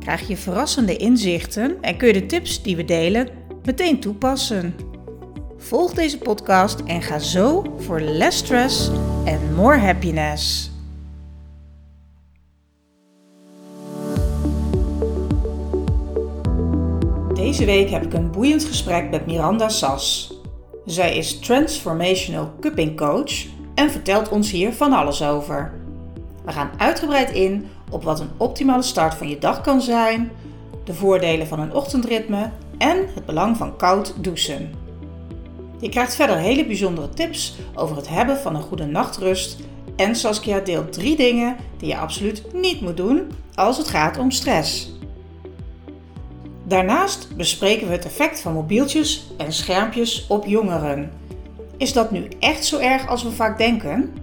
krijg je verrassende inzichten en kun je de tips die we delen meteen toepassen. Volg deze podcast en ga zo voor less stress en more happiness. Deze week heb ik een boeiend gesprek met Miranda Sas. Zij is Transformational Cupping Coach en vertelt ons hier van alles over. We gaan uitgebreid in op wat een optimale start van je dag kan zijn, de voordelen van een ochtendritme en het belang van koud douchen. Je krijgt verder hele bijzondere tips over het hebben van een goede nachtrust en Saskia deelt drie dingen die je absoluut niet moet doen als het gaat om stress. Daarnaast bespreken we het effect van mobieltjes en schermpjes op jongeren. Is dat nu echt zo erg als we vaak denken?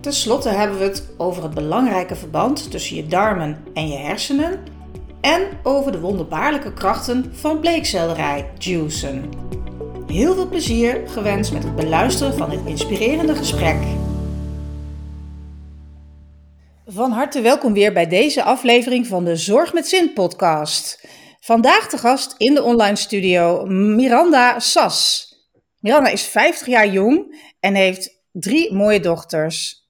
Ten slotte hebben we het over het belangrijke verband tussen je darmen en je hersenen en over de wonderbaarlijke krachten van bleekselderij juicen. Heel veel plezier gewenst met het beluisteren van dit inspirerende gesprek. Van harte welkom weer bij deze aflevering van de Zorg met Zin podcast. Vandaag te gast in de online studio Miranda Sas. Miranda is 50 jaar jong en heeft drie mooie dochters.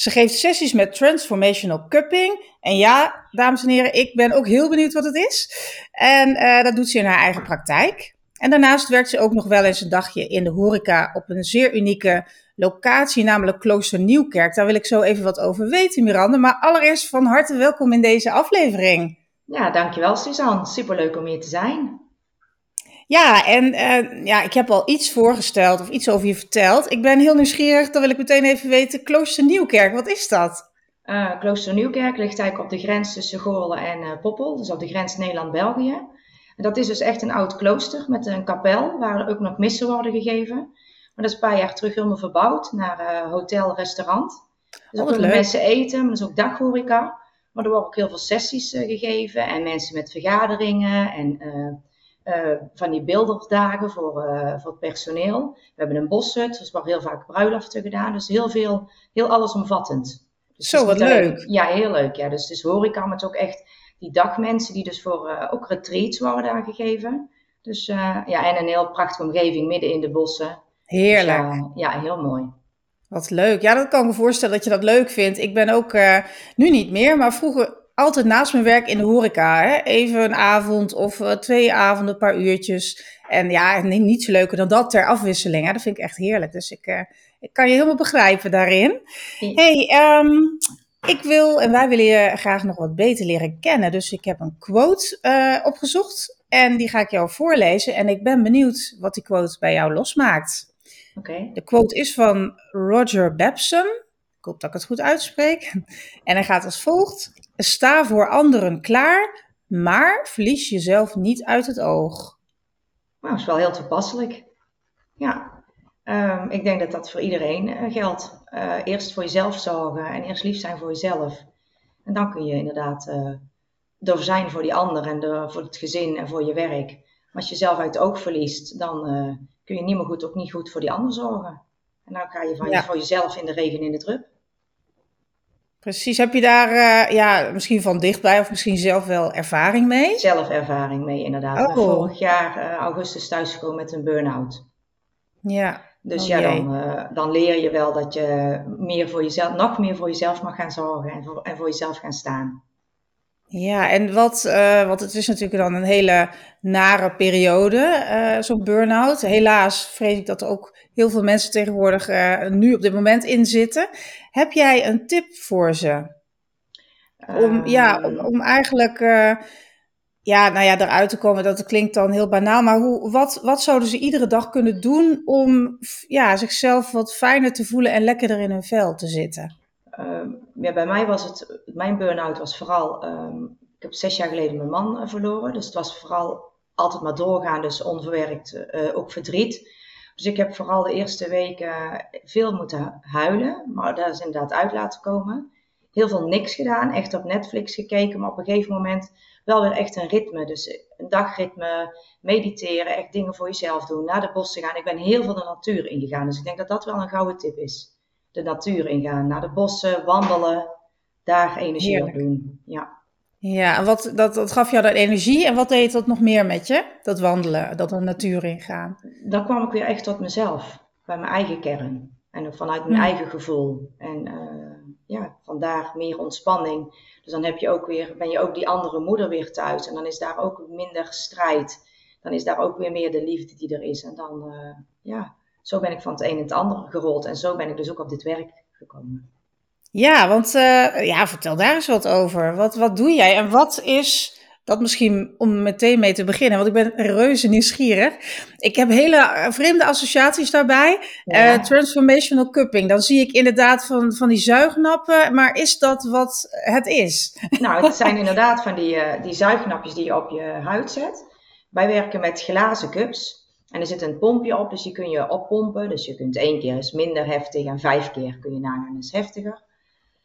Ze geeft sessies met transformational cupping. En ja, dames en heren, ik ben ook heel benieuwd wat het is. En uh, dat doet ze in haar eigen praktijk. En daarnaast werkt ze ook nog wel eens een dagje in de horeca op een zeer unieke locatie, namelijk Klooster Nieuwkerk. Daar wil ik zo even wat over weten, Miranda. Maar allereerst van harte welkom in deze aflevering. Ja, dankjewel Suzanne. Superleuk om hier te zijn. Ja, en uh, ja, ik heb al iets voorgesteld of iets over je verteld. Ik ben heel nieuwsgierig, dan wil ik meteen even weten, Klooster Nieuwkerk, wat is dat? Uh, Klooster Nieuwkerk ligt eigenlijk op de grens tussen Goorlen en uh, Poppel, dus op de grens Nederland-België. En dat is dus echt een oud klooster met een kapel waar ook nog missen worden gegeven. Maar dat is een paar jaar terug helemaal verbouwd naar hotel, restaurant. Dus oh, ook kunnen mensen eten, maar dat is ook daghoreca. Maar er worden ook heel veel sessies gegeven en mensen met vergaderingen en uh, van die beelderdagen voor, uh, voor het personeel. We hebben een boshut, dus wordt heel vaak bruiloften gedaan. Dus heel veel, heel allesomvattend. Dus Zo, wat leuk. Ja, heel leuk. Ja. Dus het is horeca, maar het is ook echt die dagmensen die dus voor, uh, ook retreats worden daar gegeven. Dus ja, en een heel prachtige omgeving midden in de bossen. Heerlijk. Dus, ja, heel mooi. Wat leuk. Ja, dat kan ik me voorstellen dat je dat leuk vindt. Ik ben ook, nu niet meer, maar vroeger altijd naast mijn werk in de horeca. Hè? Even een avond of uh, twee avonden, een paar uurtjes. En ja, niet zo leuker dan dat ter afwisseling. Hè? Dat vind ik echt heerlijk. Dus ik, uh, ik kan je helemaal begrijpen daarin. Ja. hey, um, ik wil en wij willen je graag nog wat beter leren kennen. Dus ik heb een quote uh, opgezocht. En die ga ik jou voorlezen. En ik ben benieuwd wat die quote bij jou losmaakt. Okay. De quote is van Roger Babson. Ik hoop dat ik het goed uitspreek. En hij gaat als volgt. Sta voor anderen klaar, maar verlies jezelf niet uit het oog. Nou, dat is wel heel toepasselijk. Ja, um, ik denk dat dat voor iedereen uh, geldt. Uh, eerst voor jezelf zorgen en eerst lief zijn voor jezelf. En dan kun je inderdaad uh, er zijn voor die ander en voor het gezin en voor je werk. Maar als je jezelf uit het oog verliest, dan kun je niet meer goed, ook niet goed voor die ander zorgen. En dan ga je van ja. je, voor jezelf in de regen in de drup. Precies. Heb je daar uh, ja, misschien van dichtbij of misschien zelf wel ervaring mee? Zelf ervaring mee, inderdaad. Oh. Vorig jaar uh, augustus thuisgekomen met een burn-out. Ja. Dus oh, ja, dan, uh, dan leer je wel dat je meer voor jezelf, nog meer voor jezelf mag gaan zorgen en voor, en voor jezelf gaan staan. Ja, en wat, uh, want het is natuurlijk dan een hele nare periode, uh, zo'n burn-out. Helaas vrees ik dat er ook heel veel mensen tegenwoordig uh, nu op dit moment in zitten. Heb jij een tip voor ze? Om, ja, om, om eigenlijk, ja, nou ja, eruit te komen, dat klinkt dan heel banaal, maar hoe, wat, wat zouden ze iedere dag kunnen doen om ja, zichzelf wat fijner te voelen en lekkerder in hun vel te zitten? Uh, ja, bij mij was het, mijn burn-out was vooral, um, ik heb zes jaar geleden mijn man uh, verloren. Dus het was vooral altijd maar doorgaan, dus onverwerkt ook verdriet. Dus ik heb vooral de eerste weken veel moeten huilen, maar daar is inderdaad uit laten komen. Heel veel niks gedaan, echt op Netflix gekeken, maar op een gegeven moment wel weer echt een ritme. Dus een dagritme, mediteren, echt dingen voor jezelf doen, naar de bossen gaan. Ik ben heel veel de natuur ingegaan, dus ik denk dat dat wel een gouden tip is. De natuur ingaan, naar de bossen, wandelen, daar energie op doen. Ja. Ja, en wat, dat, dat gaf jou dat energie. En wat deed dat nog meer met je? Dat wandelen, dat de natuur ingaan. Dan kwam ik weer echt tot mezelf, bij mijn eigen kern. En vanuit mijn eigen gevoel. En uh, ja, vandaar meer ontspanning. Dus dan heb je ook weer, ben je ook die andere moeder weer thuis. En dan is daar ook minder strijd. Dan is daar ook weer meer de liefde die er is. En dan, uh, ja, zo ben ik van het een in het ander gerold. En zo ben ik dus ook op dit werk gekomen. Ja, want uh, ja, vertel daar eens wat over. Wat, wat doe jij en wat is dat misschien om meteen mee te beginnen, want ik ben reuze nieuwsgierig. Ik heb hele eh, vreemde associaties daarbij. Ja. Uh, transformational cupping, dan zie ik inderdaad van, van die zuignappen, maar is dat wat het is? Nou, het zijn inderdaad van die, uh, die zuignapjes die je op je huid zet. Wij werken met glazen cups. En er zit een pompje op, dus die kun je oppompen. Dus je kunt één keer is minder heftig en vijf keer kun je nagaan is heftiger.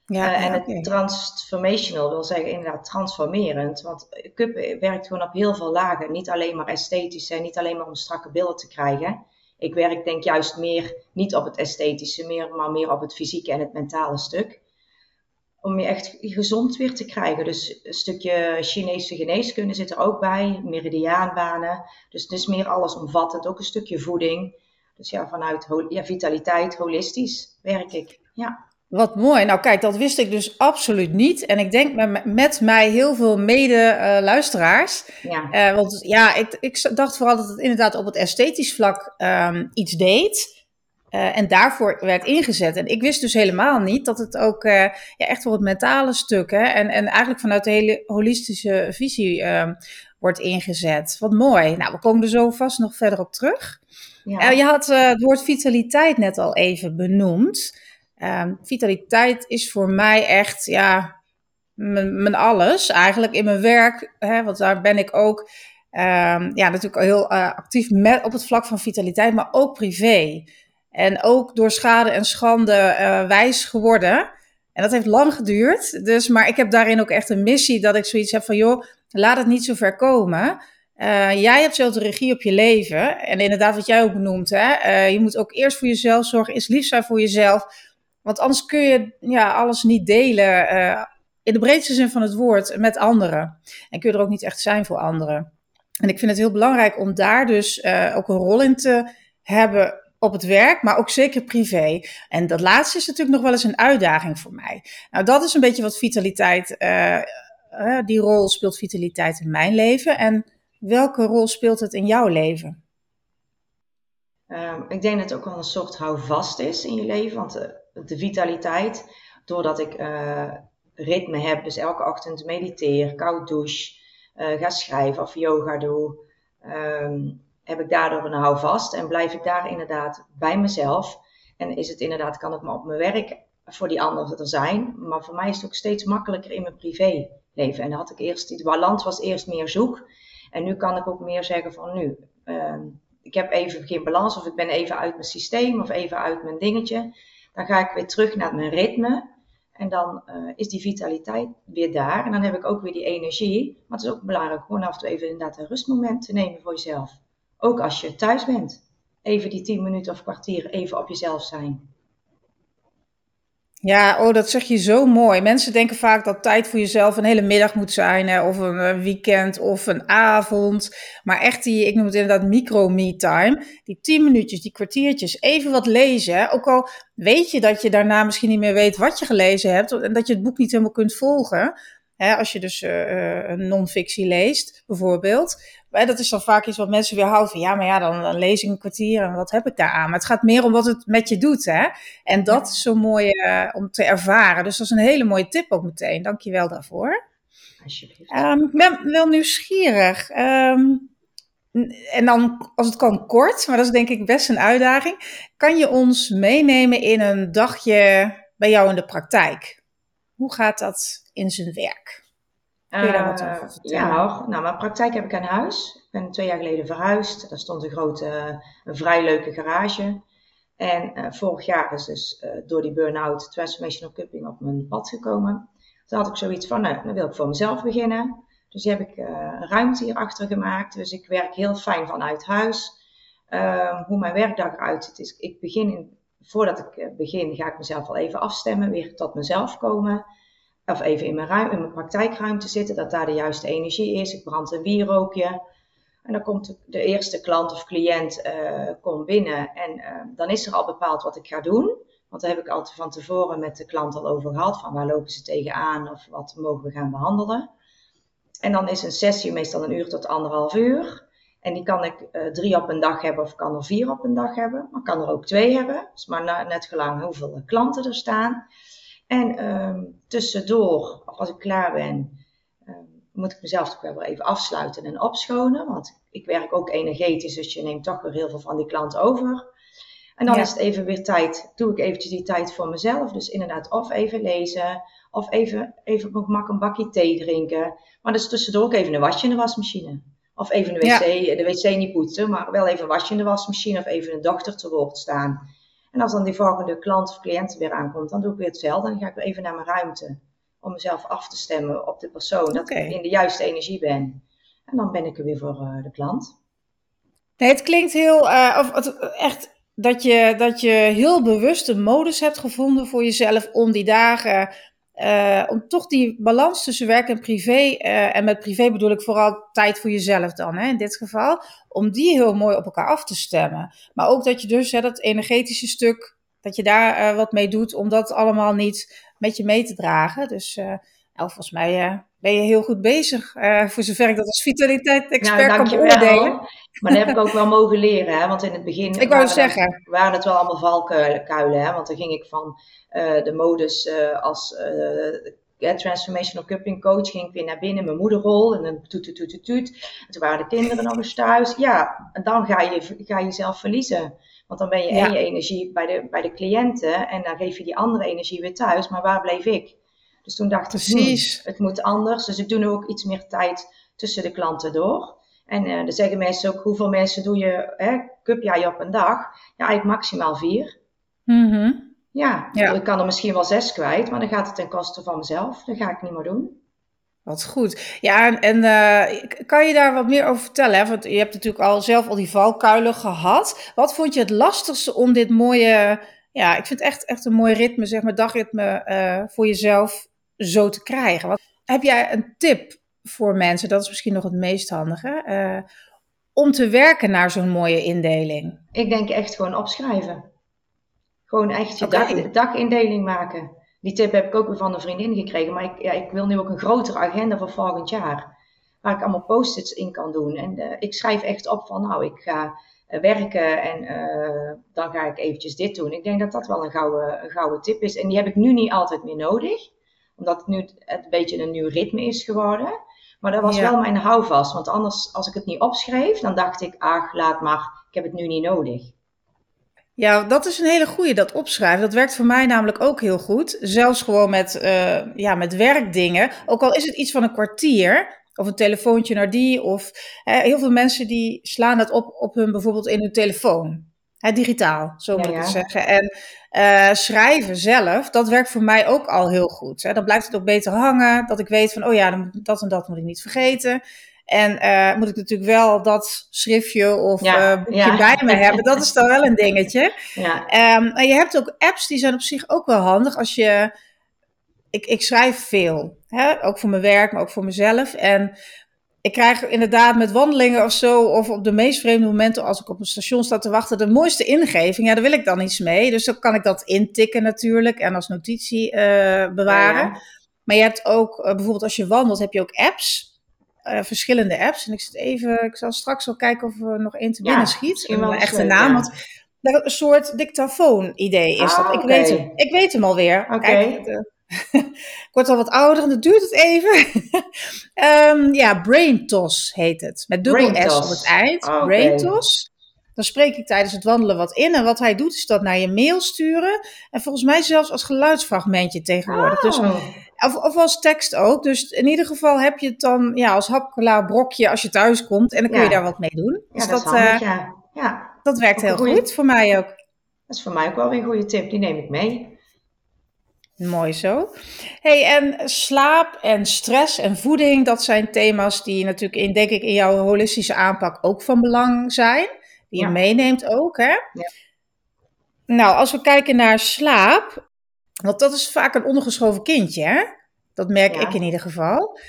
Ja, uh, en het transformational wil zeggen inderdaad transformerend. Want cup werkt gewoon op heel veel lagen. Niet alleen maar esthetisch en niet alleen maar om strakke beelden te krijgen. Ik werk denk juist meer niet op het esthetische, meer, maar meer op het fysieke en het mentale stuk. Om je echt gezond weer te krijgen. Dus een stukje Chinese geneeskunde zit er ook bij, meridiaanbanen. Dus het is meer allesomvattend, ook een stukje voeding. Dus ja, vanuit ja, vitaliteit, holistisch werk ik. Ja. Wat mooi. Nou kijk, dat wist ik dus absoluut niet. En ik denk met, met mij heel veel mede-luisteraars. ja. Uh, want ja, ik, ik dacht vooral dat het inderdaad op het esthetisch vlak um, iets deed. Uh, en daarvoor werd ingezet. En ik wist dus helemaal niet dat het ook uh, ja, echt voor het mentale stuk... Hè, en, en eigenlijk vanuit de hele holistische visie uh, wordt ingezet. Wat mooi. Nou, we komen er zo vast nog verder op terug. Ja. je had het woord vitaliteit net al even benoemd... Um, vitaliteit is voor mij echt, ja, mijn alles. Eigenlijk in mijn werk, hè, want daar ben ik ook, um, ja, natuurlijk heel actief met, op het vlak van vitaliteit, maar ook privé. En ook door schade en schande uh, wijs geworden. En dat heeft lang geduurd. Dus, maar ik heb daarin ook echt een missie dat ik zoiets heb van, joh, laat het niet zo ver komen. Uh, jij hebt zelf de regie op je leven. En inderdaad, wat jij ook benoemt, hè, je moet ook eerst voor jezelf zorgen, is lief zijn voor jezelf. Want anders kun je ja, alles niet delen, in de breedste zin van het woord, met anderen. En kun je er ook niet echt zijn voor anderen. En ik vind het heel belangrijk om daar dus ook een rol in te hebben op het werk, maar ook zeker privé. En dat laatste is natuurlijk nog wel eens een uitdaging voor mij. Nou, dat is een beetje wat vitaliteit, uh, die rol speelt vitaliteit in mijn leven. En welke rol speelt het in jouw leven? Um, ik denk dat het ook wel een soort houvast is in je leven. Want de vitaliteit, doordat ik uh, ritme heb, dus elke ochtend mediteer, koud douche, uh, ga schrijven of yoga doe, um, heb ik daardoor een houvast en blijf ik daar inderdaad bij mezelf. En is het inderdaad, kan ik me op mijn werk voor die anderen er zijn, maar voor mij is het ook steeds makkelijker in mijn privéleven. En dan had ik eerst, die balans was eerst meer zoek. En nu kan ik ook meer zeggen van nu, uh, ik heb even geen balans of ik ben even uit mijn systeem of even uit mijn dingetje. Dan ga ik weer terug naar mijn ritme. En dan uh, is die vitaliteit weer daar. En dan heb ik ook weer die energie. Maar het is ook belangrijk gewoon af en toe even inderdaad een rustmoment te nemen voor jezelf. Ook als je thuis bent. Even die 10 minuten of kwartier even op jezelf zijn. Ja, oh, dat zeg je zo mooi. Mensen denken vaak dat tijd voor jezelf een hele middag moet zijn, hè, of een weekend, of een avond. Maar echt die, ik noem het inderdaad micro-me-time. Die tien minuutjes, die kwartiertjes, even wat lezen. Ook al weet je dat je daarna misschien niet meer weet wat je gelezen hebt, en dat je het boek niet helemaal kunt volgen. Hè, als je dus uh, non-fictie leest, bijvoorbeeld. Dat is dan vaak iets wat mensen weer houden van, ja, maar ja, dan, lees ik een kwartier en wat heb ik daar aan? Maar het gaat meer om wat het met je doet, hè. En dat is zo mooi uh, om te ervaren. Dus dat is een hele mooie tip ook meteen. Dank je wel daarvoor. Alsjeblieft. Um, ik ben wel nieuwsgierig. Um, en dan, als het kan, kort, maar dat is denk ik best een uitdaging. Kan je ons meenemen in een dagje bij jou in de praktijk? Hoe gaat dat in zijn werk? Kun je daar wat over Uh, vertellen? ja hoor. Nou, mijn praktijk heb ik aan huis. Ik ben twee jaar geleden verhuisd. Daar stond een grote, een vrij leuke garage. En uh, vorig jaar is dus uh, door die burn-out Transformational Cupping op mijn pad gekomen. Toen had ik zoiets van, nou, dan wil ik voor mezelf beginnen. Dus heb ik een ruimte hierachter gemaakt. Dus ik werk heel fijn vanuit huis. Uh, hoe mijn werkdag eruit ziet is, ik begin in, voordat ik eh, begin, ga ik mezelf al even afstemmen, weer tot mezelf komen. Of even in mijn, ruim, mijn praktijkruimte zitten, dat daar de juiste energie is. Ik brand een wierookje. En dan komt de, eerste klant of cliënt uh, binnen en uh, dan is er al bepaald wat ik ga doen. Want daar heb ik altijd van tevoren met de klant al over gehad, van waar lopen ze tegenaan of wat mogen we gaan behandelen. En dan is een sessie meestal een uur tot anderhalf uur. En die kan ik uh, drie op een dag hebben of kan er vier op een dag hebben. Maar kan er ook twee hebben. Dus maar net gelang hoeveel klanten er staan. En um, tussendoor, als ik klaar ben, um, moet ik mezelf toch wel even afsluiten en opschonen. Want ik werk ook energetisch, dus je neemt toch weer heel veel van die klant over. En dan ja. is het even weer tijd, doe ik eventjes die tijd voor mezelf. Dus inderdaad of even lezen, of even, even op mijn gemak een bakje thee drinken. Maar dus tussendoor ook even een wasje in de wasmachine. Of even de wc, ja. de wc niet poetsen, maar wel even een wasje in de wasmachine of even een dochter te woord staan. En als dan die volgende klant of cliënt weer aankomt, dan doe ik weer hetzelfde. Dan ga ik weer even naar mijn ruimte om mezelf af te stemmen op de persoon. Dat okay. ik in de juiste energie ben. En dan ben ik er weer voor uh, de klant. Nee, het klinkt heel, uh, of, echt dat je, dat je heel bewust een modus hebt gevonden voor jezelf om die dagen uh, om toch die balans tussen werk en privé, uh, en met privé bedoel ik vooral tijd voor jezelf dan, hè, in dit geval, om die heel mooi op elkaar af te stemmen. Maar ook dat je dus hè, dat energetische stuk, dat je daar uh, wat mee doet, om dat allemaal niet met je mee te dragen. Dus nou, volgens mij ben je heel goed bezig, voor zover ik dat als vitaliteit-expert nou, kan beoordelen. Maar dat heb ik ook wel mogen leren, hè? want in het begin ik wou waren, zeggen. Het, waren het wel allemaal valkuilen, hè? want dan ging ik van uh, de modus uh, als transformational cupping coach, ging ik weer naar binnen, mijn moederrol, en dan toet, toet, toet, toet. En toen waren de kinderen nog eens thuis. Ja, en dan ga je, ga je jezelf verliezen. Want dan ben je ja. en je energie bij de, bij de cliënten en dan geef je die andere energie weer thuis. Maar waar bleef ik? Dus toen dacht Precies. ik, hm, het moet anders. Dus ik doe nu ook iets meer tijd tussen de klanten door. En uh, dan zeggen mensen ook, hoeveel mensen doe je, hè, cup jij op een dag? Ja, eigenlijk maximaal vier. Mm -hmm. ja, ja, ik kan er misschien wel zes kwijt, maar dan gaat het ten koste van mezelf. Dat ga ik niet meer doen. Wat goed. Ja, en, en uh, kan je daar wat meer over vertellen? Hè? Want je hebt natuurlijk al zelf al die valkuilen gehad. Wat vond je het lastigste om dit mooie, ja, ik vind het echt, echt een mooi ritme, zeg maar, dagritme uh, voor jezelf zo te krijgen? Wat, heb jij een tip voor mensen, dat is misschien nog het meest handige, uh, om te werken naar zo'n mooie indeling? Ik denk echt gewoon opschrijven. Gewoon echt je okay. dag, dagindeling maken. Die tip heb ik ook weer van een vriendin gekregen, maar ik, ja, ik wil nu ook een grotere agenda voor volgend jaar. Waar ik allemaal post-its in kan doen. En uh, ik schrijf echt op van, nou, ik ga uh, werken en uh, dan ga ik eventjes dit doen. Ik denk dat dat wel een gouden, een gouden tip is. En die heb ik nu niet altijd meer nodig. Omdat het nu een beetje een nieuw ritme is geworden. Maar dat was ja. wel mijn houvast. Want anders, als ik het niet opschreef, dan dacht ik, ach, laat maar, ik heb het nu niet nodig. Ja, dat is een hele goede, dat opschrijven. Dat werkt voor mij namelijk ook heel goed. Zelfs gewoon met, uh, ja, met werkdingen. Ook al is het iets van een kwartier, of een telefoontje naar die. Of hè, heel veel mensen die slaan dat op, op hun, bijvoorbeeld in hun telefoon. Hè, digitaal, zo moet ja, ik het ja. zeggen. En uh, schrijven zelf, dat werkt voor mij ook al heel goed. Hè. Dan blijft het ook beter hangen. Dat ik weet van, oh ja, dat en dat moet ik niet vergeten. En uh, moet ik natuurlijk wel dat schriftje of ja, uh, boekje ja. bij me hebben. Dat is dan wel een dingetje. Ja. Um, en je hebt ook apps die zijn op zich ook wel handig als je... Ik, ik schrijf veel, hè? ook voor mijn werk, maar ook voor mezelf. En ik krijg inderdaad met wandelingen of zo, of op de meest vreemde momenten als ik op een station sta te wachten, de mooiste ingeving. Ja, daar wil ik dan iets mee. Dus dan kan ik dat intikken natuurlijk en als notitie uh, bewaren. Ja. Maar je hebt ook, uh, bijvoorbeeld als je wandelt, heb je ook apps. Uh, verschillende apps. En ik zit even, ik zal straks wel kijken of er nog één te binnen ja, schiet. Een echte naam. Want een soort dictafoon-idee is ah, dat. Ik, okay. weet hem, ik weet hem alweer. Okay. Ik word al wat ouder en dan duurt het even. um, ja, Brain Toss heet het. Met dubbel Brain S op het eind. Okay. Brain Toss. Dan spreek ik tijdens het wandelen wat in. En wat hij doet is dat naar je mail sturen. En volgens mij zelfs als geluidsfragmentje tegenwoordig. Oh. Dus Of, of als tekst ook. Dus in ieder geval heb je het dan ja, als hapklaar brokje als je thuis komt. En dan kun je daar wat mee doen. Dus ja, dat, dat, handig, ja. ja. dat werkt heel goed voor mij ook. Dat is voor mij ook wel weer een goede tip. Die neem ik mee. Mooi zo. Hey, en slaap en stress en voeding, dat zijn thema's die natuurlijk in, denk ik, in jouw holistische aanpak ook van belang zijn. Die je meeneemt ook, hè? Ja. Nou, als we kijken naar slaap, want dat is vaak een ondergeschoven kindje, hè? Dat merk ik in ieder geval.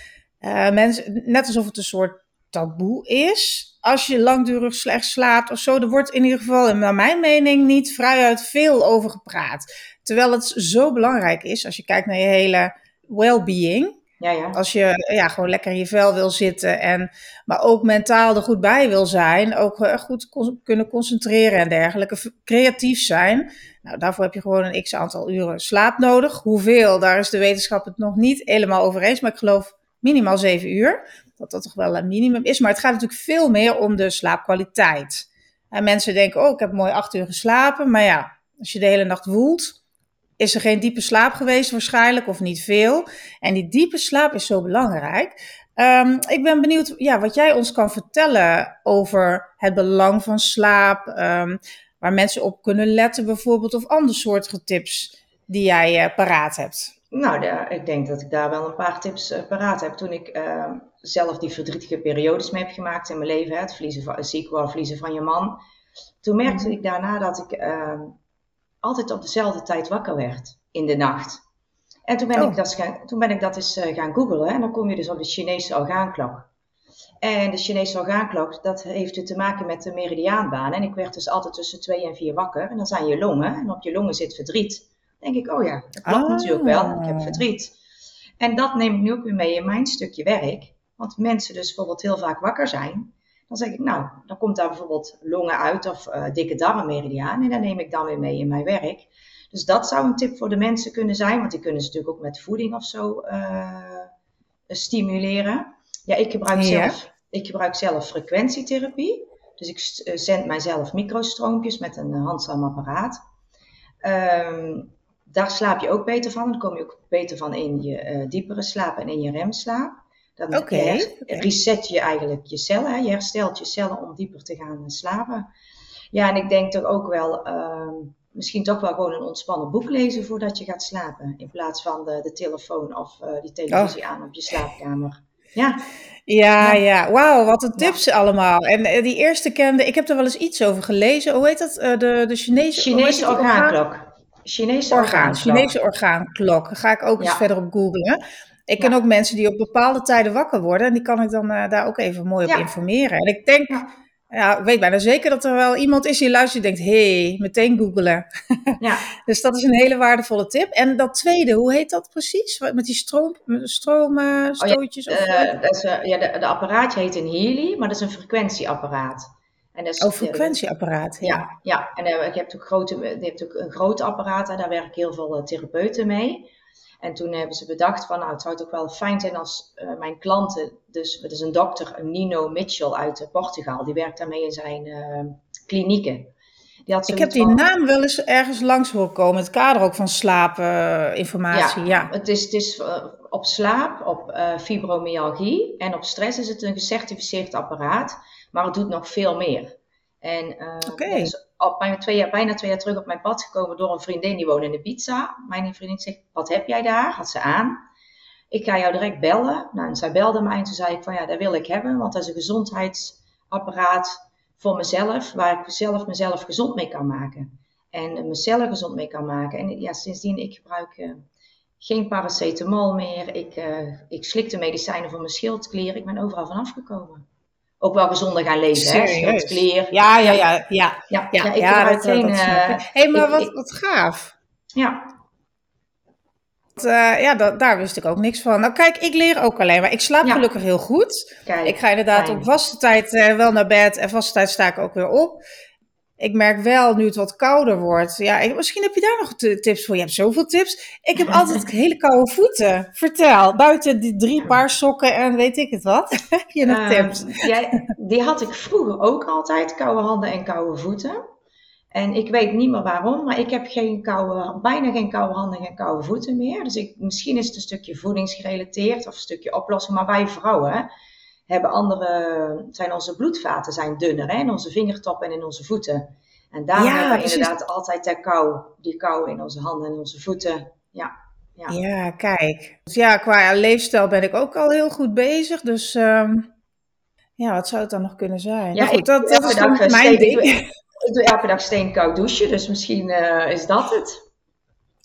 Uh, mensen, net alsof het een soort taboe is. Als je langdurig slecht slaapt of zo, er wordt in ieder geval, naar mijn mening, niet vrijuit veel over gepraat. Terwijl het zo belangrijk is als je kijkt naar je hele well-being. Ja, ja. Als je ja, gewoon lekker in je vel wil zitten, en, maar ook mentaal er goed bij wil zijn, ook eh, goed kunnen concentreren en dergelijke, creatief zijn. Nou, daarvoor heb je gewoon een x aantal uren slaap nodig. Hoeveel, daar is de wetenschap het nog niet helemaal over eens, maar ik geloof minimaal zeven uur. Dat dat toch wel een minimum is. Maar het gaat natuurlijk veel meer om de slaapkwaliteit. En mensen denken, oh, ik heb mooi acht uur geslapen. Maar ja, als je de hele nacht woelt, is er geen diepe slaap geweest waarschijnlijk, of niet veel. En die diepe slaap is zo belangrijk. Um, ik ben benieuwd ja, wat jij ons kan vertellen over het belang van slaap, um, waar mensen op kunnen letten bijvoorbeeld, of andere soorten tips die jij uh, paraat hebt. Nou, de, ik denk dat ik daar wel een paar tips uh, paraat heb. Toen ik uh, zelf die verdrietige periodes mee heb gemaakt in mijn leven, hè, het verliezen van, ziek worden, verliezen van je man. Toen merkte mhm. ik daarna dat ik ehm, altijd op dezelfde tijd wakker werd in de nacht. En toen ben, ik, oh. dat gaan, toen ben ik dat eens uh, gaan googlen. En dan kom je dus op de Chinese orgaanklok. En de Chinese orgaanklok, dat heeft dus te maken met de meridiaanbaan. En ik werd dus altijd tussen twee en vier wakker. En dan zijn je longen. En op je longen zit verdriet. Dan denk ik, oh ja, dat klopt natuurlijk wel. Ik heb ah. verdriet. En dat neem ik nu ook weer mee in mijn stukje werk. Want mensen dus bijvoorbeeld heel vaak wakker zijn. Dan zeg ik, nou, dan komt daar bijvoorbeeld longen uit of uh, dikke darmmeridiaan. En dan neem ik dan weer mee in mijn werk. Dus dat zou een tip voor de mensen kunnen zijn. Want die kunnen ze natuurlijk ook met voeding of zo uh, stimuleren. Ja, ik gebruik, Zelf, ik gebruik zelf frequentietherapie. Dus ik eh, zend mijzelf microstroompjes met een handzaam apparaat. Um, daar slaap je ook beter van. Dan kom je ook beter van in je uh, diepere slaap en in je remslaap. Dan okay, reset je eigenlijk je cellen. Hè? Je herstelt je cellen om dieper te gaan eh, slapen. Ja, en ik denk toch ook wel, uh, misschien toch wel gewoon een ontspannen boek lezen voordat je gaat slapen. In plaats van de, de telefoon of uh, die televisie oh. aan op je slaapkamer. Ja. Ja, ja. Wauw, wat een tips allemaal. En die eerste kende, ik heb er wel eens iets over gelezen. Hoe heet dat? de, de Chinese... Chinese orgaanklok. Chinese orgaan. Chinese orgaanklok. Ga ik ook eens verder op googlen. Ik ken ook mensen die op bepaalde tijden wakker worden. En die kan ik dan uh, daar ook even mooi op informeren. En ik denk, ja. ik weet bijna zeker dat er wel iemand is die luistert en denkt, hé, hey, meteen googelen. Ja. dus dat is een hele waardevolle tip. En dat tweede, hoe heet dat precies? Met die stroom, stroomstootjes? Oh, ja, uh, dat is, uh, ja de, de apparaatje heet een Healy, maar dat is een frequentieapparaat. En dat is, oh, frequentieapparaat. Ja, ja. ja. En uh, ik heb ook grote, je hebt ook een groot apparaat, daar werken heel veel therapeuten mee. En toen hebben ze bedacht van, nou, het zou toch wel fijn zijn als uh, mijn klanten, dus het is een dokter, Nino Mitchell uit uh, Portugal, die werkt daarmee in zijn uh, klinieken. ik heb die naam wel eens ergens langs horen komen, het kader ook van slaapinformatie. Ja, ja, het is, het is op slaap, op fibromyalgie en op stress is het een gecertificeerd apparaat, maar het doet nog veel meer. En okay. dus op mijn jaar, bijna twee jaar terug op mijn pad gekomen door een vriendin die woonde in de pizza. Mijn vriendin zegt, wat heb jij daar? Had ze aan. Ik ga jou direct bellen. Nou, en zij belde mij en toen zei ik van ja, dat wil ik hebben. Want dat is een gezondheidsapparaat voor mezelf, waar ik zelf mezelf gezond mee kan maken. En cellen gezond mee kan maken. En ja, sindsdien, ik gebruik uh, geen paracetamol meer. Ik, uh, ik slik de medicijnen voor mijn schildklier. Ik ben overal van afgekomen ook wel gezonder gaan leven. Hè? Ja, ja, ja. Ja, ja, ja, ik ja dat, geen, dat uh, hey, maar wat, wat gaaf. Ja. Uh, ja, dat, daar wist ik ook niks van. Nou, kijk, ik leer ook alleen maar. Ik slaap gelukkig heel goed. Kijk, ik ga inderdaad fijn. op vaste tijd uh, wel naar bed en vaste tijd sta ik ook weer op. Ik merk wel, nu het wat kouder wordt. Ja, ik, misschien heb je daar nog tips voor. Je hebt zoveel tips. Ik heb altijd hele koude voeten. Vertel, buiten die drie paar sokken en weet ik het wat. heb je nog uh, tips? die had ik vroeger ook altijd. Koude handen en koude voeten. En ik weet niet meer waarom, maar ik heb geen koude, bijna geen koude handen en koude voeten meer. Dus ik, misschien is het een stukje voedingsgerelateerd of een stukje oplossing. Maar wij vrouwen hebben andere, zijn onze bloedvaten zijn dunner hè, in onze vingertoppen en in onze voeten. En daarom Ja, hebben we precies. inderdaad altijd de kou, die kou in onze handen en onze voeten. Ja, ja. Ja, kijk. Dus ja, qua leefstijl ben ik ook al heel goed bezig. Dus ehm, ja, wat zou het dan nog kunnen zijn? Ja, goed, ik dat, is eh, mijn steeds- ding. ik Ik doe elke dag steenkoud douchen, dus misschien eh, is dat het.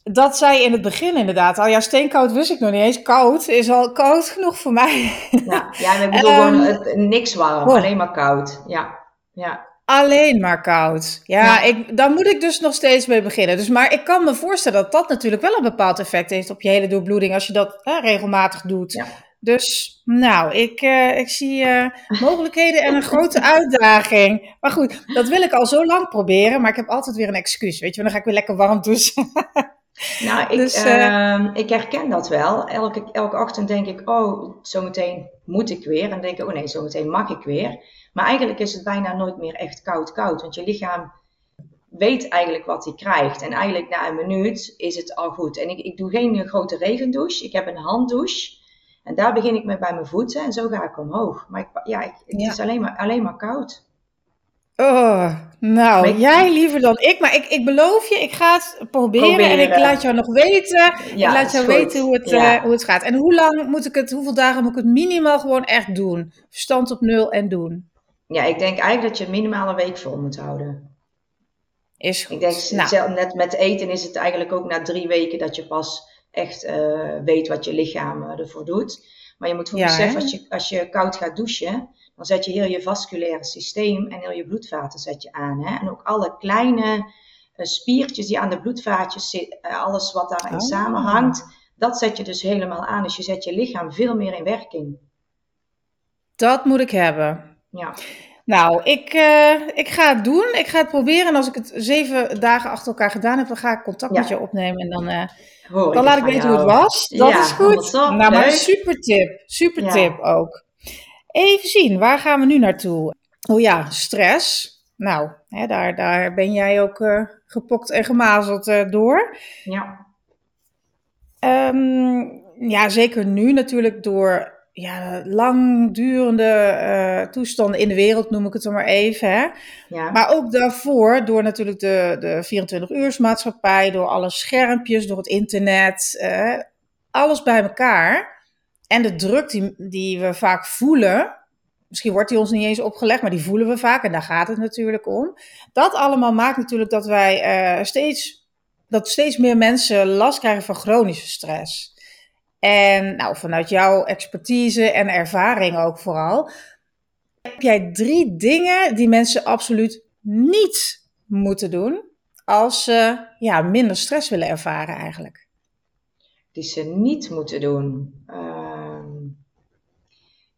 Dat zei je in het begin inderdaad al. Ja, steenkoud wist ik nog niet eens. Koud is al koud genoeg voor mij. Ja, ja maar ik bedoel gewoon het, niks warm, oh. alleen maar koud. Ja, ja. Alleen maar koud. Ja, Ja. Ik, daar moet ik dus nog steeds mee beginnen. Dus, maar ik kan me voorstellen dat dat natuurlijk wel een bepaald effect heeft op je hele doorbloeding als je dat hè, regelmatig doet. Ja. Dus nou, ik, eh, ik zie eh, mogelijkheden en een grote uitdaging. Maar goed, dat wil ik al zo lang proberen, maar ik heb altijd weer een excuus. Weet je, dan ga ik weer lekker warm douchen. Nou, ik, Dus, eh, ehm, ik herken dat wel. Elke, elke ochtend denk ik, oh, zometeen moet ik weer. En dan denk ik, oh nee, zometeen mag ik weer. Maar eigenlijk is het bijna nooit meer echt koud koud. Want je lichaam weet eigenlijk wat hij krijgt. En eigenlijk na een minuut is het al goed. En ik, ik doe geen grote regendouche. Ik heb een handdouche. En daar begin ik met bij mijn voeten. En zo ga ik omhoog. Maar ik, ja, ik, het Ja. is alleen maar, alleen maar koud. Oh, nou, ik- jij liever dan ik. Maar ik, ik beloof je, ik ga het proberen, en ik laat jou nog weten. Ja, ik laat jou goed. weten hoe het, Ja. eh, hoe het gaat. En hoe lang moet ik het, hoeveel dagen moet ik het minimaal gewoon echt doen? Verstand op nul en doen. Ja, ik denk eigenlijk dat je minimaal een week vol moet houden. Is goed. Ik denk, nou, net met eten is het eigenlijk ook na drie weken dat je pas echt eh, weet wat je lichaam eh, ervoor doet. Maar je moet gewoon Ja, beseffen, als je, als je koud gaat douchen, dan zet je heel je vasculaire systeem en heel je bloedvaten zet je aan. Hè? En ook alle kleine eh, spiertjes die aan de bloedvaatjes zitten, eh, alles wat daarin Oh. samenhangt, dat zet je dus helemaal aan. Dus je zet je lichaam veel meer in werking. dat moet ik hebben. Ja, Nou, ik, eh, ik ga het doen. Ik ga het proberen. En als ik het zeven dagen achter elkaar gedaan heb, dan ga ik contact Ja. met je opnemen. En dan, dan laat ik weten hoe het was. Dat Ja, is goed. Nou, maar super tip. Super tip ook. Even zien, waar gaan we nu naartoe? Oh ja, stress. Nou, hè, daar, daar ben jij ook eh, gepokt en gemazeld eh, door. Ja, Ehm, ja, zeker nu natuurlijk door ja, langdurende eh, toestanden in de wereld, noem ik het dan maar even. Hè? ja. Maar ook daarvoor, door natuurlijk de, de 24-uursmaatschappij, door alle schermpjes, door het internet, alles bij elkaar. En de druk die, we vaak voelen, misschien wordt die ons niet eens opgelegd, maar die voelen we vaak en daar gaat het natuurlijk om. Dat allemaal maakt natuurlijk dat wij eh, steeds, dat steeds meer mensen last krijgen van chronische stress. En nou, vanuit jouw expertise en ervaring ook vooral, heb jij drie dingen die mensen absoluut niet moeten doen als ze ja, minder stress willen ervaren eigenlijk? die ze niet moeten doen. Ehm,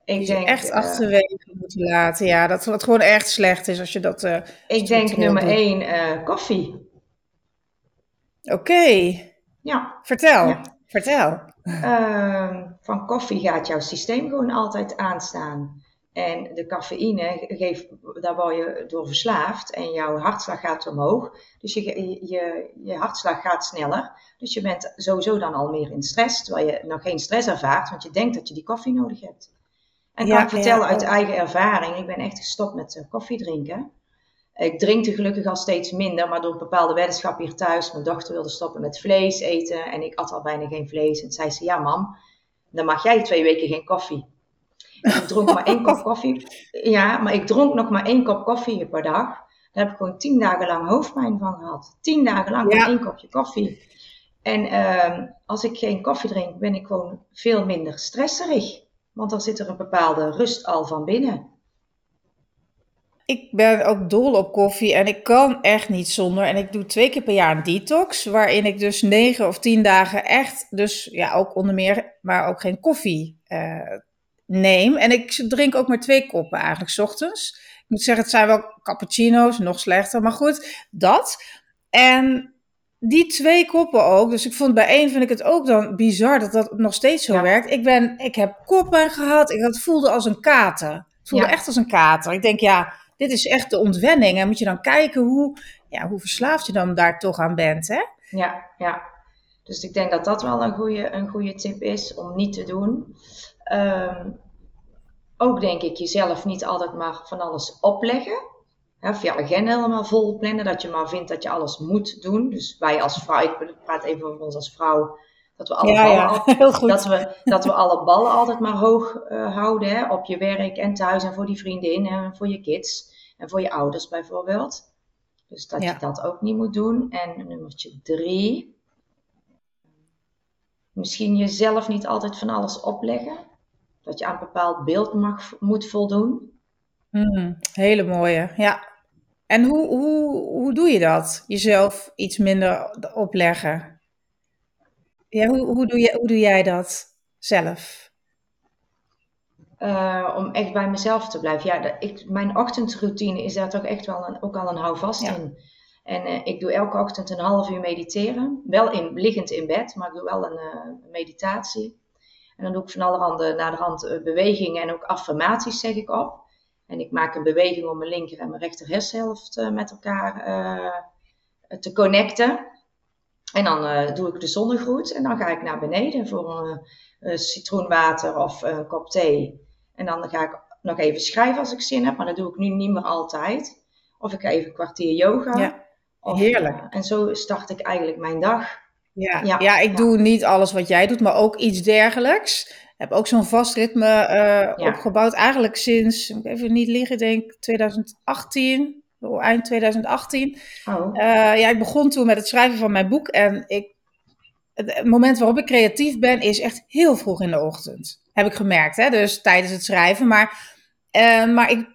ik denk, echt eh, achterwege moeten laten. Ja, dat het gewoon echt slecht is als je dat... eh, ik denk nummer doet. één, eh, koffie. Oké, Ja, vertel. Ja. Vertel. ehm, van koffie gaat jouw systeem gewoon altijd aanstaan. En de cafeïne, geeft, daar word je door verslaafd en jouw hartslag gaat omhoog. Dus je, je, je hartslag gaat sneller. Dus je bent sowieso dan al meer in stress, terwijl je nog geen stress ervaart, want je denkt dat je die koffie nodig hebt. En Ja, kan ik vertellen uit ook. eigen ervaring, ik ben echt gestopt met eh, koffie drinken. Ik drink er gelukkig al steeds minder, maar door een bepaalde weddenschap hier thuis. Mijn dochter wilde stoppen met vlees eten en ik at al bijna geen vlees. En zei ze, ja mam, dan mag jij twee weken geen koffie. En ik dronk maar één kop koffie. Ja, maar ik dronk nog maar één kop koffie per dag. Daar heb ik gewoon tien dagen lang hoofdpijn van gehad. Tien dagen lang Ja. één kopje koffie. En ehm, als ik geen koffie drink, ben ik gewoon veel minder stresserig. Want dan zit er een bepaalde rust al van binnen. Ik ben ook dol op koffie en ik kan echt niet zonder. En ik doe twee keer per jaar een detox, waarin ik dus negen of tien dagen echt, dus ja, ook onder meer, maar ook geen koffie eh, neem. En ik drink ook maar twee koppen eigenlijk, 's ochtends. Ik moet zeggen, het zijn wel cappuccino's, nog slechter, maar goed, dat. En die twee koppen ook, dus ik vond bij één vind ik het ook dan bizar dat dat nog steeds zo Ja. werkt. Ik, ben, ik heb koppen gehad, ik, het voelde als een kater. Het voelde Ja. echt als een kater. Ik denk, ja, dit is echt de ontwenning. En moet je dan kijken hoe, ja, hoe verslaafd je dan daar toch aan bent, hè? Ja, ja. Dus ik denk dat dat wel een goede, een goede tip is om niet te doen. Ehm, ook denk ik jezelf niet altijd maar van alles opleggen. Hè, of je agenda helemaal vol plannen, dat je maar vindt dat je alles moet doen. Dus wij als vrouw, ik praat even over ons als vrouw, dat we alle, Ja, ballen, ja, al- heel goed. Dat we, dat we alle ballen altijd maar hoog eh, houden. Hè, op je werk en thuis en voor die vriendin en voor je kids en voor je ouders bijvoorbeeld. Dus dat Ja. je dat ook niet moet doen. En nummertje drie. Misschien jezelf niet altijd van alles opleggen. Dat je aan een bepaald beeld mag, moet voldoen. Mm, hele mooie, ja. En hoe, hoe, hoe doe je dat? Jezelf iets minder opleggen? Ja, hoe, hoe, doe, je, hoe doe jij dat zelf? Eh, om echt bij mezelf te blijven. Ja, dat- ik, mijn ochtendroutine is daar toch echt wel een, ook al een houvast Ja. in. En eh, ik doe elke ochtend een half uur mediteren. Wel in, liggend in bed, maar ik doe wel een eh, meditatie. En dan doe ik van allerhande naderhand uh, bewegingen en ook affirmaties zeg ik op. En ik maak een beweging om mijn linker en mijn rechter hersenhelft uh, met elkaar uh, te connecten. En dan uh, doe ik de zonnegroet en dan ga ik naar beneden voor een, citroenwater of een kop thee. En dan ga ik nog even schrijven als ik zin heb, maar dat doe ik nu niet meer altijd. Of ik ga even een kwartier yoga. Ja, of, heerlijk. En zo start ik eigenlijk mijn dag. Ja, ja, ja ik ja. doe niet alles wat jij doet, maar ook iets dergelijks. Ik heb ook zo'n vast ritme ja. opgebouwd. Eigenlijk sinds, ik even niet liggen, denk 2018, eind 2018. Oh. Uh, ja, ik begon toen met het schrijven van mijn boek. En ik, het moment waarop ik creatief ben, is echt heel vroeg in de ochtend. Heb ik gemerkt, hè? dus tijdens het schrijven. Maar, uh, maar ik,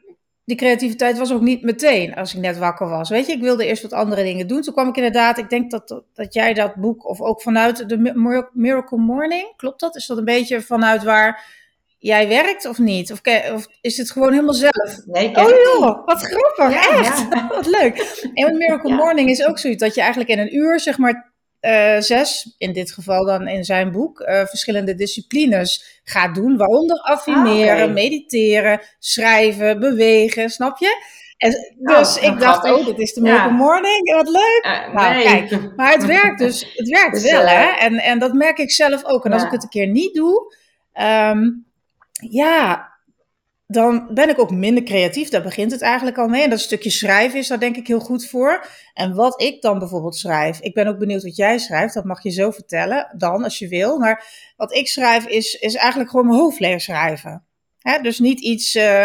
die creativiteit was ook niet meteen als ik net wakker was. Weet je, ik wilde eerst wat andere dingen doen. Toen kwam ik inderdaad, ik denk dat, dat jij dat boek, of ook vanuit de Miracle Morning, klopt dat? Is dat een beetje vanuit waar jij werkt of niet? Of, of is het gewoon helemaal zelf? Nee, ik Oh joh, wat grappig, ja, echt. Ja. wat leuk. En Miracle ja. Morning is ook zoiets dat je eigenlijk in een uur, zeg maar, uh, zes, in dit geval dan in zijn boek, uh, verschillende disciplines gaat doen. Waaronder affirmeren, ah, okay. mediteren, schrijven, bewegen, snap je? En dus oh, ik dacht, grappig. oh, dit is de Miracle ja. Morning, wat leuk. Uh, nou, nee. kijk, maar het werkt dus, het werkt Dus, wel, hè. En, en dat merk ik zelf ook. En als ik het een keer niet doe, um, ja, dan ben ik ook minder creatief. Daar begint het eigenlijk al mee. En dat stukje schrijven is daar denk ik heel goed voor. En wat ik dan bijvoorbeeld schrijf. Ik ben ook benieuwd wat jij schrijft. Dat mag je zo vertellen dan, als je wil. Maar wat ik schrijf is, is eigenlijk gewoon mijn hoofd leeg schrijven. Hè? Dus niet iets, uh,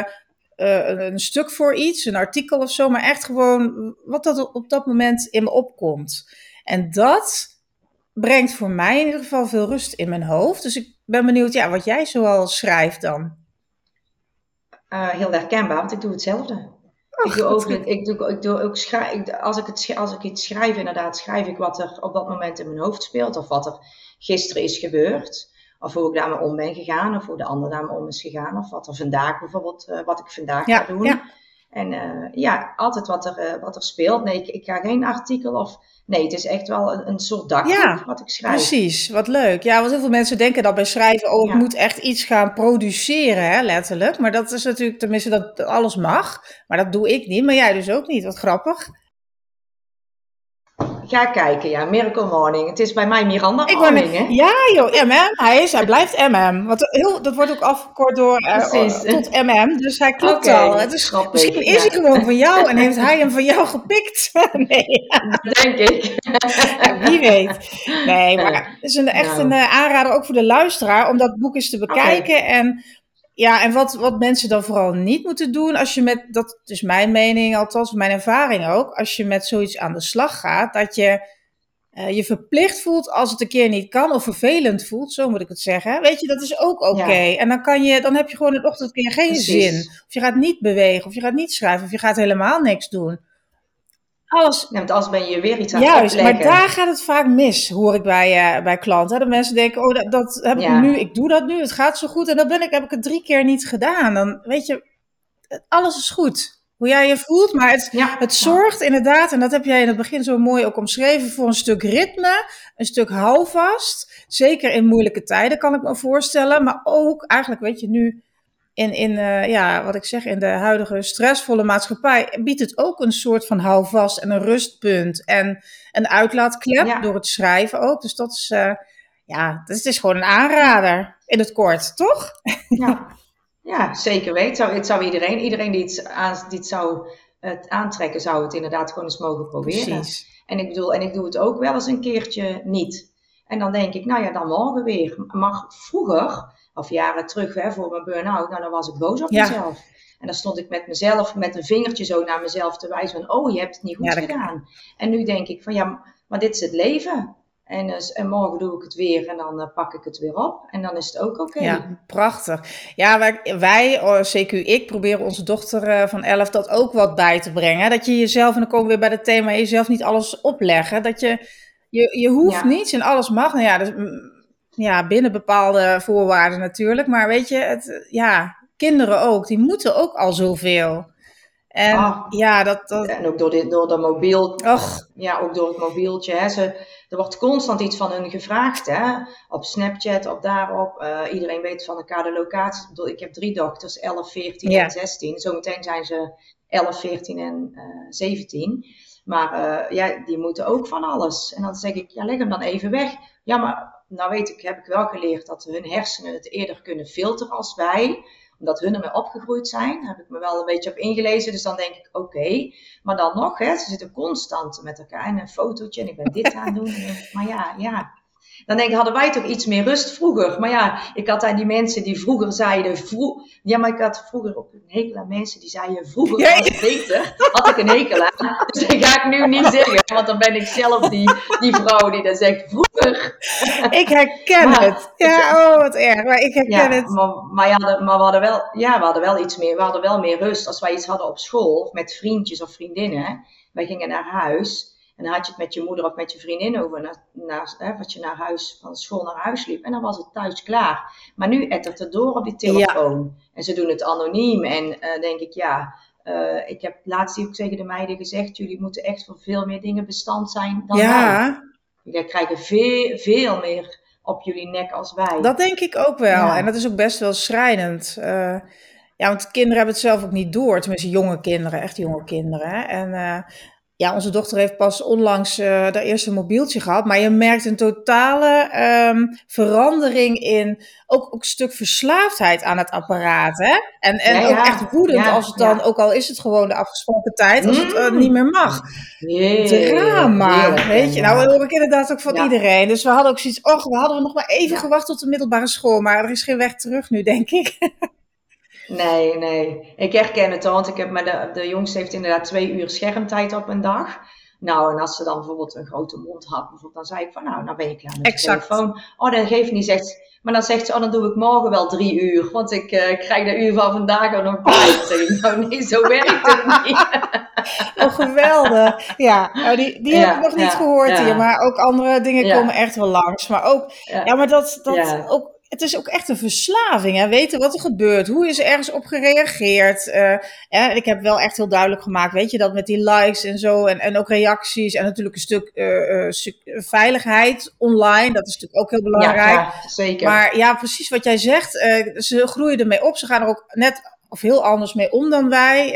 uh, een stuk voor iets, een artikel of zo. Maar echt gewoon wat dat op dat moment in me opkomt. En dat brengt voor mij in ieder geval veel rust in mijn hoofd. Dus ik ben benieuwd ja, wat jij zoal schrijft dan. Uh, heel herkenbaar, want ik doe hetzelfde. Oh, ik doe ook, ik doe, ik doe ook schrijf, als, ik het, als ik iets schrijf, inderdaad, schrijf ik wat er op dat moment in mijn hoofd speelt. Of wat er gisteren is gebeurd. Of hoe ik daarmee om ben gegaan. Of hoe de ander daarmee om is gegaan. Of wat er vandaag bijvoorbeeld, uh, wat ik vandaag ja, ga doen. Ja. En uh, ja, altijd wat er, uh, wat er speelt. Nee, ik, ik, ga geen artikel of... Nee, het is echt wel een, een soort dagboek ja, wat ik schrijf. precies. Wat leuk. Ja, want heel veel mensen denken dat bij schrijven... oh, ik moet echt iets gaan produceren, hè, letterlijk. Maar dat is natuurlijk, tenminste, dat alles mag. Maar dat doe ik niet, maar jij dus ook niet. Wat grappig. Ga kijken, ja. Miracle Morning. Het is bij mij Miranda Ik Morning, hè? ja, joh, MM. Hij, is, hij blijft MM. Want heel, dat wordt ook afgekort door eh, Precies. tot MM. Dus hij klopt al. Het is, grappig, misschien is hij gewoon van jou en heeft hij hem van jou gepikt. nee, Dat denk ik. wie weet. Nee, maar het is een, echt Nou. een eh, aanrader ook voor de luisteraar om dat boek eens te bekijken. En, ja, en wat, wat mensen dan vooral niet moeten doen als je met, dat is mijn mening althans, mijn ervaring ook, als je met zoiets aan de slag gaat, dat je eh, je verplicht voelt als het een keer niet kan of vervelend voelt, zo moet ik het zeggen. Weet je, dat is ook oké. Ja. En dan, kan je, dan heb je gewoon een ochtend keer geen Precies. zin. Of je gaat niet bewegen, of je gaat niet schrijven, of je gaat helemaal niks doen. Alles Ja, want anders ben je weer iets aan het Juist, maar daar gaat het vaak mis, hoor ik bij, eh, bij klanten. Dat mensen denken, oh, dat, dat heb ik Ja. nu, ik doe dat nu, het gaat zo goed. En dan ben ik, heb ik het drie keer niet gedaan. Dan weet je, alles is goed. Hoe jij je voelt, maar het, Ja. het zorgt inderdaad, en dat heb jij in het begin zo mooi ook omschreven, voor een stuk ritme, een stuk houvast. Zeker in moeilijke tijden kan ik me voorstellen. Maar ook, eigenlijk weet je nu, in, in uh, ja, wat ik zeg, in de huidige stressvolle maatschappij biedt het ook een soort van houvast en een rustpunt en een uitlaatklep door het schrijven ook. Dus dat is, uh, ja, dat is, het is gewoon een aanrader in het kort, toch? Ja, ja zeker weten. Het zou, iedereen, iedereen die het, aan, die het zou het aantrekken, zou het inderdaad gewoon eens mogen proberen. Precies. En ik bedoel, en ik doe het ook wel eens een keertje niet. En dan denk ik, nou ja, dan morgen weer. Maar vroeger, of jaren terug hè, voor mijn burn-out, nou dan was ik boos op mezelf. En dan stond ik met mezelf, met een vingertje zo naar mezelf te wijzen van, oh, je hebt het niet goed gedaan. En nu denk ik van, ja, maar dit is het leven. En, dus, en morgen doe ik het weer en dan uh, pak ik het weer op. En dan is het ook oké. Ja, prachtig. Ja, wij, wij oh, CQ ik, proberen onze dochter uh, van 11 dat ook wat bij te brengen. Dat je jezelf, en dan komen we weer bij het thema, jezelf niet alles opleggen. Dat je, je, je hoeft ja. niets en alles mag. Nou ja, dus, mm, ja, binnen bepaalde voorwaarden natuurlijk. Maar weet je, het, ja, kinderen ook, die moeten ook al zoveel. En ah. ja, dat, dat... En ook door, dit, door de mobiel... Och. Ja, ook door het mobieltje. Hè. Ze, er wordt constant iets van hun gevraagd. Hè. Op Snapchat, op daarop. Uh, iedereen weet van elkaar de locatie. Ik, heb drie dochters, 11, 14 en 16. Zometeen zijn ze 11, 14 en uh, 17. Maar uh, ja, die moeten ook van alles. En dan zeg ik, ja, leg hem dan even weg. Ja, maar nou weet ik, heb ik wel geleerd dat hun hersenen het eerder kunnen filteren als wij omdat hun ermee opgegroeid zijn, daar heb ik me wel een beetje op ingelezen. Dus dan denk ik, oké. Maar dan nog, hè, ze zitten constant met elkaar in een fotootje en ik ben dit aan het doen. Maar ja, ja, dan denk ik, hadden wij toch iets meer rust vroeger. Maar ja, ik had daar die mensen die vroeger zeiden, vro ja, maar ik had vroeger ook een hekel aan mensen die zeiden, vroeger was het beter. Had ik een hekel aan. Dus dat ga ik nu niet zeggen, want dan ben ik zelf die, die vrouw die dan zegt, vroeger. Ik herken het. Ja, oh wat erg, maar ik herken het. Maar, maar, ja, maar we, hadden wel, ja, we hadden wel iets meer, we hadden wel meer rust. Als wij iets hadden op school, of met vriendjes of vriendinnen, wij gingen naar huis en dan had je het met je moeder of met je vriendin over naar, naar, hè, wat je naar huis, van school naar huis liep. En dan was het thuis klaar. Maar nu ettert het door op die telefoon. En ze doen het anoniem. En uh, denk ik, ja, uh, ik heb laatst ook tegen de meiden gezegd, jullie moeten echt voor veel meer dingen bestand zijn dan ja. wij. Jullie krijgen veel, veel meer op jullie nek als wij. Dat denk ik ook wel. En dat is ook best wel schrijnend. Uh, ja, want kinderen hebben het zelf ook niet door. Tenminste, jonge kinderen, echt jonge kinderen. Hè? En ja, onze dochter heeft pas onlangs uh, haar eerste mobieltje gehad. Maar je merkt een totale um, verandering in ook, ook een stuk verslaafdheid aan het apparaat. Hè? En, en ja, ook echt woedend als het dan, ook al is het gewoon de afgesproken tijd, als het uh, niet meer mag. Drama, weet je. Nou, dat hoor ik inderdaad ook van iedereen. Dus we hadden ook zoiets, oh, we hadden nog maar even gewacht tot de middelbare school. Maar er is geen weg terug nu, denk ik. Nee, nee. Ik herken het al, want ik heb maar de, de jongste heeft inderdaad twee uur schermtijd op een dag. Nou, en als ze dan bijvoorbeeld een grote mond had, bijvoorbeeld, dan zei ik van, nou, nou ben je klaar met exact. de telefoon. Oh, dat geeft niet, zegt Maar dan zegt ze, oh, dan doe ik morgen wel drie uur, want ik uh, krijg de uur van vandaag ook nog bij. Oh. zeg ik, nou nee, zo werkt het niet. oh, geweldig. Ja, oh, die, die ja, heb ik nog niet ja, gehoord ja. hier, maar ook andere dingen komen echt wel langs. Maar ook, ja, maar dat, dat ook het is ook echt een verslaving. Hè? Weten wat er gebeurt. Hoe is er ergens op gereageerd? Uh, ik heb wel echt heel duidelijk gemaakt, weet je, dat met die likes en zo. En, en ook reacties. En natuurlijk een stuk uh, veiligheid online. Dat is natuurlijk ook heel belangrijk. Ja, ja, zeker. Maar ja, precies wat jij zegt. ze groeien ermee op. Ze gaan er ook net of heel anders mee om dan wij.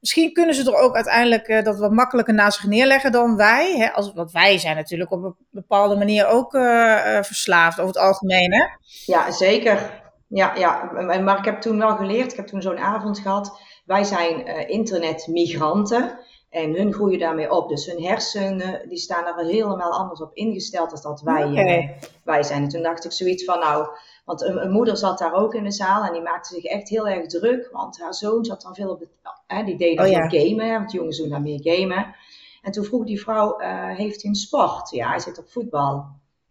Misschien kunnen ze er ook uiteindelijk uh, dat wat makkelijker naast zich neerleggen dan wij. Hè? Als, want wij zijn natuurlijk op een bepaalde manier ook uh, uh, verslaafd over het algemeen. Hè? Ja, zeker. Ja, ja, maar ik heb toen wel geleerd, ik heb toen zo'n avond gehad. Wij zijn internetmigranten en hun groeien daarmee op. Dus hun hersenen die staan er helemaal anders op ingesteld als dat wij, okay. wij zijn. En toen dacht ik zoiets van, nou, want een, een, moeder zat daar ook in de zaal en die maakte zich echt heel erg druk. Want haar zoon zat dan veel op het, hè, die deed dan oh, ja. gamen, want jongens doen dan meer gamen. En toen vroeg die vrouw, uh, heeft hij een sport? Ja, hij zit op voetbal.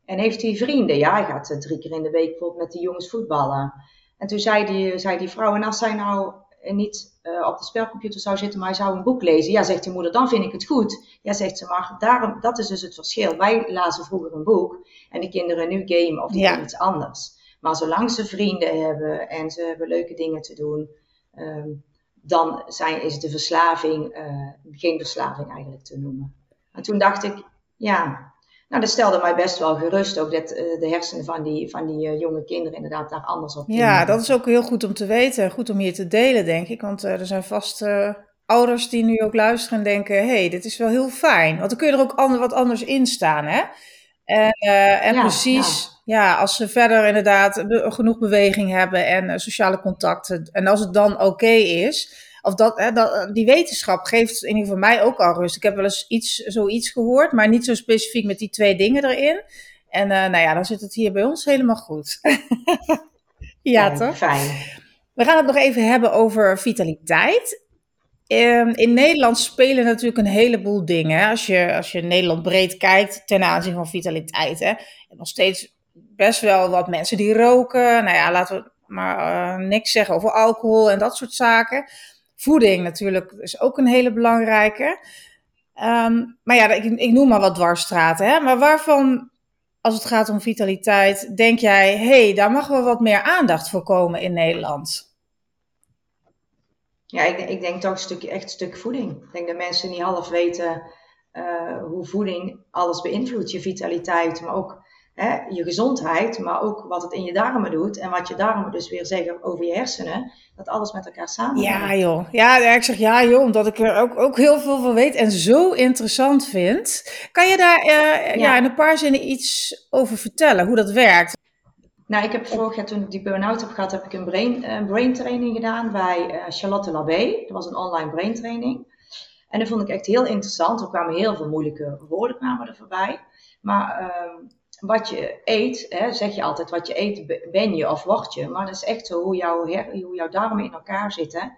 En heeft hij vrienden? Ja, hij gaat uh, drie keer in de week bijvoorbeeld met die jongens voetballen. En toen zei die, zei die vrouw, en als hij nou niet uh, op de spelcomputer zou zitten, maar hij zou een boek lezen. Ja, zegt die moeder, dan vind ik het goed. Ja, zegt ze, maar daarom, dat is dus het verschil. Wij lazen vroeger een boek en de kinderen nu gamen of die ja. doen iets anders. Maar zolang ze vrienden hebben en ze hebben leuke dingen te doen, um, dan zijn, is de verslaving uh, geen verslaving eigenlijk te noemen. En toen dacht ik, ja, Nou, dat stelde mij best wel gerust, ook dat uh, de hersenen van die, van die uh, jonge kinderen inderdaad daar anders op Ja, dat is ook heel goed om te weten, goed om hier te delen, denk ik. Want uh, er zijn vast ouders die nu ook luisteren en denken, hé, hey, dit is wel heel fijn. Want dan kun je er ook ander, wat anders in staan, hè? En, en ja, precies, ja. Ja. als ze verder inderdaad genoeg beweging hebben en sociale contacten, en als het dan oké is of dat, hè, dat, die wetenschap geeft in ieder geval mij ook al rust. Ik heb wel eens iets, zoiets gehoord, maar niet zo specifiek met die twee dingen erin. En uh, nou ja, dan zit het hier bij ons helemaal goed. ja, fijn, toch? Fijn. We gaan het nog even hebben over vitaliteit. Um, in Nederland spelen natuurlijk een heleboel dingen. Als je, als je Nederland breed kijkt ten aanzien van vitaliteit. Hè. En nog steeds best wel wat mensen die roken. Nou ja, laten we maar uh, niks zeggen over alcohol en dat soort zaken. Voeding natuurlijk is ook een hele belangrijke. Um, maar ja, ik, ik, noem maar wat dwarsstraten. Hè? Maar waarvan, als het gaat om vitaliteit, denk jij, hé, hey, daar mag wel wat meer aandacht voor komen in Nederland? Ja, ik, ik denk toch een stukje, echt stuk voeding. Ik denk dat mensen niet half weten uh, hoe voeding alles beïnvloedt. Je vitaliteit, maar ook hè, je gezondheid, maar ook wat het in je darmen doet en wat je darmen dus weer zeggen over je hersenen, dat alles met elkaar samen. Ja, joh. Ja, ik zeg ja, joh, omdat ik er ook, ook heel veel van weet en zo interessant vind. Kan je daar uh, ja. in een paar zinnen iets over vertellen, hoe dat werkt? Nou, ik heb vorig jaar toen ik die burn-out heb gehad, heb ik een brain, uh, brain training gedaan bij uh, Charlotte Labé. Dat was een online brain training. En dat vond ik echt heel interessant. Er kwamen heel veel moeilijke woorden kwamen er voorbij. Maar uh, wat je eet, hè, zeg je altijd, wat je eet ben je of word je. Maar dat is echt zo hoe, jouw hoe jouw darmen in elkaar zitten.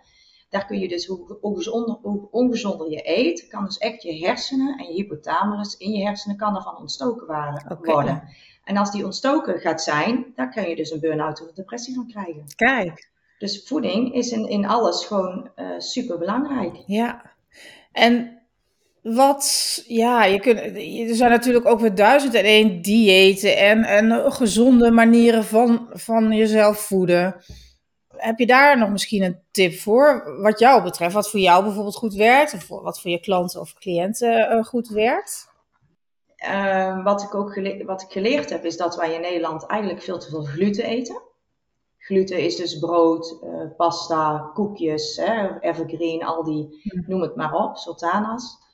Daar kun je dus, hoe, ongezonder, hoe ongezonder je eet, kan dus echt je hersenen en je hypothalamus in je hersenen kan ervan ontstoken waren, worden. En als die ontstoken gaat zijn, dan kun je dus een burn-out of depressie van krijgen. Kijk. Dus voeding is in, in alles gewoon uh, eh, super belangrijk. Ja. En wat, ja, je kunt, er zijn natuurlijk ook weer duizend en één diëten en, en gezonde manieren van, van jezelf voeden. Heb je daar nog misschien een tip voor, wat jou betreft? Wat voor jou bijvoorbeeld goed werkt, of wat voor je klanten of cliënten uh, goed werkt? Uh, wat, ik ook wat ik geleerd heb, is dat wij in Nederland eigenlijk veel te veel gluten eten. Gluten is dus brood, uh, pasta, koekjes, hè, evergreen, al die, noem het maar op, sultanas.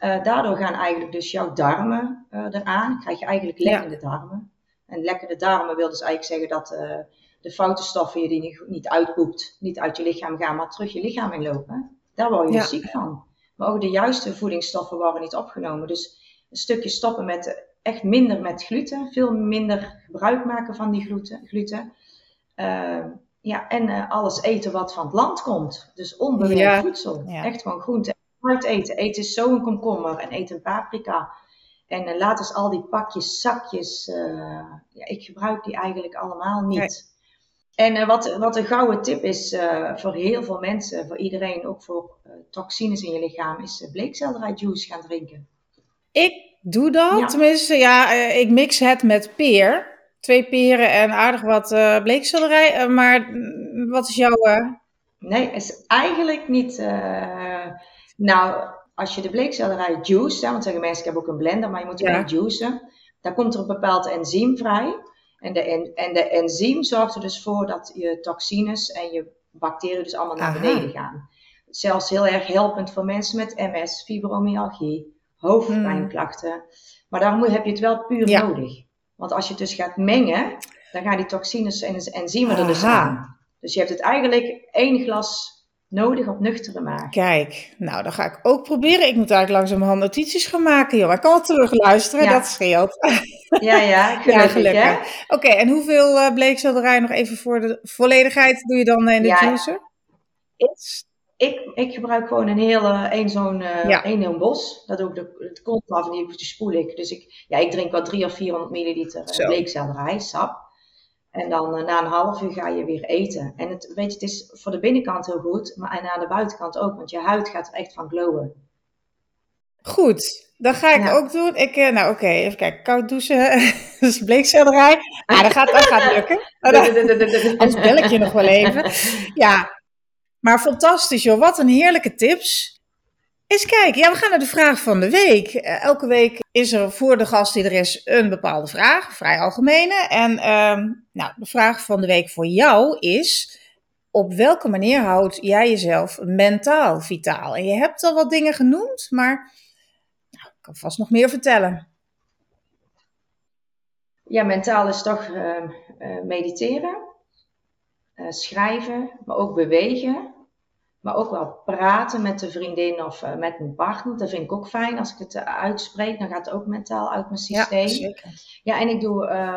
Uh, daardoor gaan eigenlijk dus jouw darmen uh, eraan. Krijg je eigenlijk lekkende darmen. En lekkende darmen wil dus eigenlijk zeggen dat uh, de foute stoffen die je niet uitpoept, niet uit je lichaam gaan, maar terug je lichaam inlopen. Daar word je dus ziek van. Maar ook de juiste voedingsstoffen worden niet opgenomen. Dus een stukje stoppen met echt minder met gluten, veel minder gebruik maken van die gluten. gluten. ja, en alles eten wat van het land komt. Dus onbewerkt voedsel. Echt gewoon groente Fruit eten. Eet eens zo een komkommer en eet een paprika. En uh, laat eens al die pakjes, zakjes. Uh, ja, ik gebruik die eigenlijk allemaal niet. En uh, wat, wat een gouden tip is voor heel veel mensen, voor iedereen, ook voor toxines in je lichaam, is bleekselderijjuice gaan drinken. Ik doe dat, tenminste, ja, ik mix het met peer. Twee peren en aardig wat bleekselderij. maar mm, wat is jouw... Nee, is eigenlijk niet nou, als je de bleekselderij juice, want zeggen mensen, ik heb ook een blender, maar je moet hem ja. juicen. Dan komt er een bepaald enzym vrij. En de, en, en de enzym zorgt er dus voor dat je toxines en je bacteriën dus allemaal naar beneden gaan. Zelfs heel erg helpend voor mensen met MS, fibromyalgie, hoofdpijnklachten. Hmm. Maar daarom heb je het wel puur nodig. Want als je het dus gaat mengen, dan gaan die toxines en enzymen er dus aan. Dus je hebt het eigenlijk één glas nodig op nuchtere maag. Kijk, nou dan ga ik ook proberen. Ik moet eigenlijk langzamerhand notities gaan maken, joh. Ik kan wel terug luisteren, dat scheelt. Ja, ja, gelukkig, ja, gelukkig. Oké, en hoeveel uh, bleekselderij nog even voor de volledigheid doe je dan in de ja, juicer? Ik, ik gebruik gewoon een hele, een zo'n, ja. een heel bos. Dat ook de, het komt af en die spoel ik. Dus ik, ja, ik drink wel 300 of 400 milliliter bleekselderij, sap. En dan uh, na een half uur ga je weer eten. En het, weet je, het is voor de binnenkant heel goed, maar en aan de buitenkant ook, want je huid gaat er echt van glowen. Goed, dat ga ik ook doen. Ik, uh, nou oké, okay, even kijken. Koud douchen, dus bleekselderij. Ah, dat gaat, dat gaat lukken. Anders bel ik je nog wel even. Ja, maar fantastisch joh. Wat een heerlijke tips. Eens kijken. Ja, we gaan naar de vraag van de week. Eh, elke week is er voor de gast die er is een bepaalde vraag, vrij algemene. En ehm, nou, de vraag van de week voor jou is: op welke manier houd jij jezelf mentaal vitaal? En je hebt al wat dingen genoemd, maar nou, ik kan vast nog meer vertellen. Ja, mentaal is toch uh, mediteren, schrijven, maar ook bewegen. Maar ook wel praten met de vriendin of uh, met mijn partner. Dat vind ik ook fijn. Als ik het uh, uitspreek, dan gaat het ook mentaal uit mijn systeem. Ja, zeker. Ja, en ik doe, uh,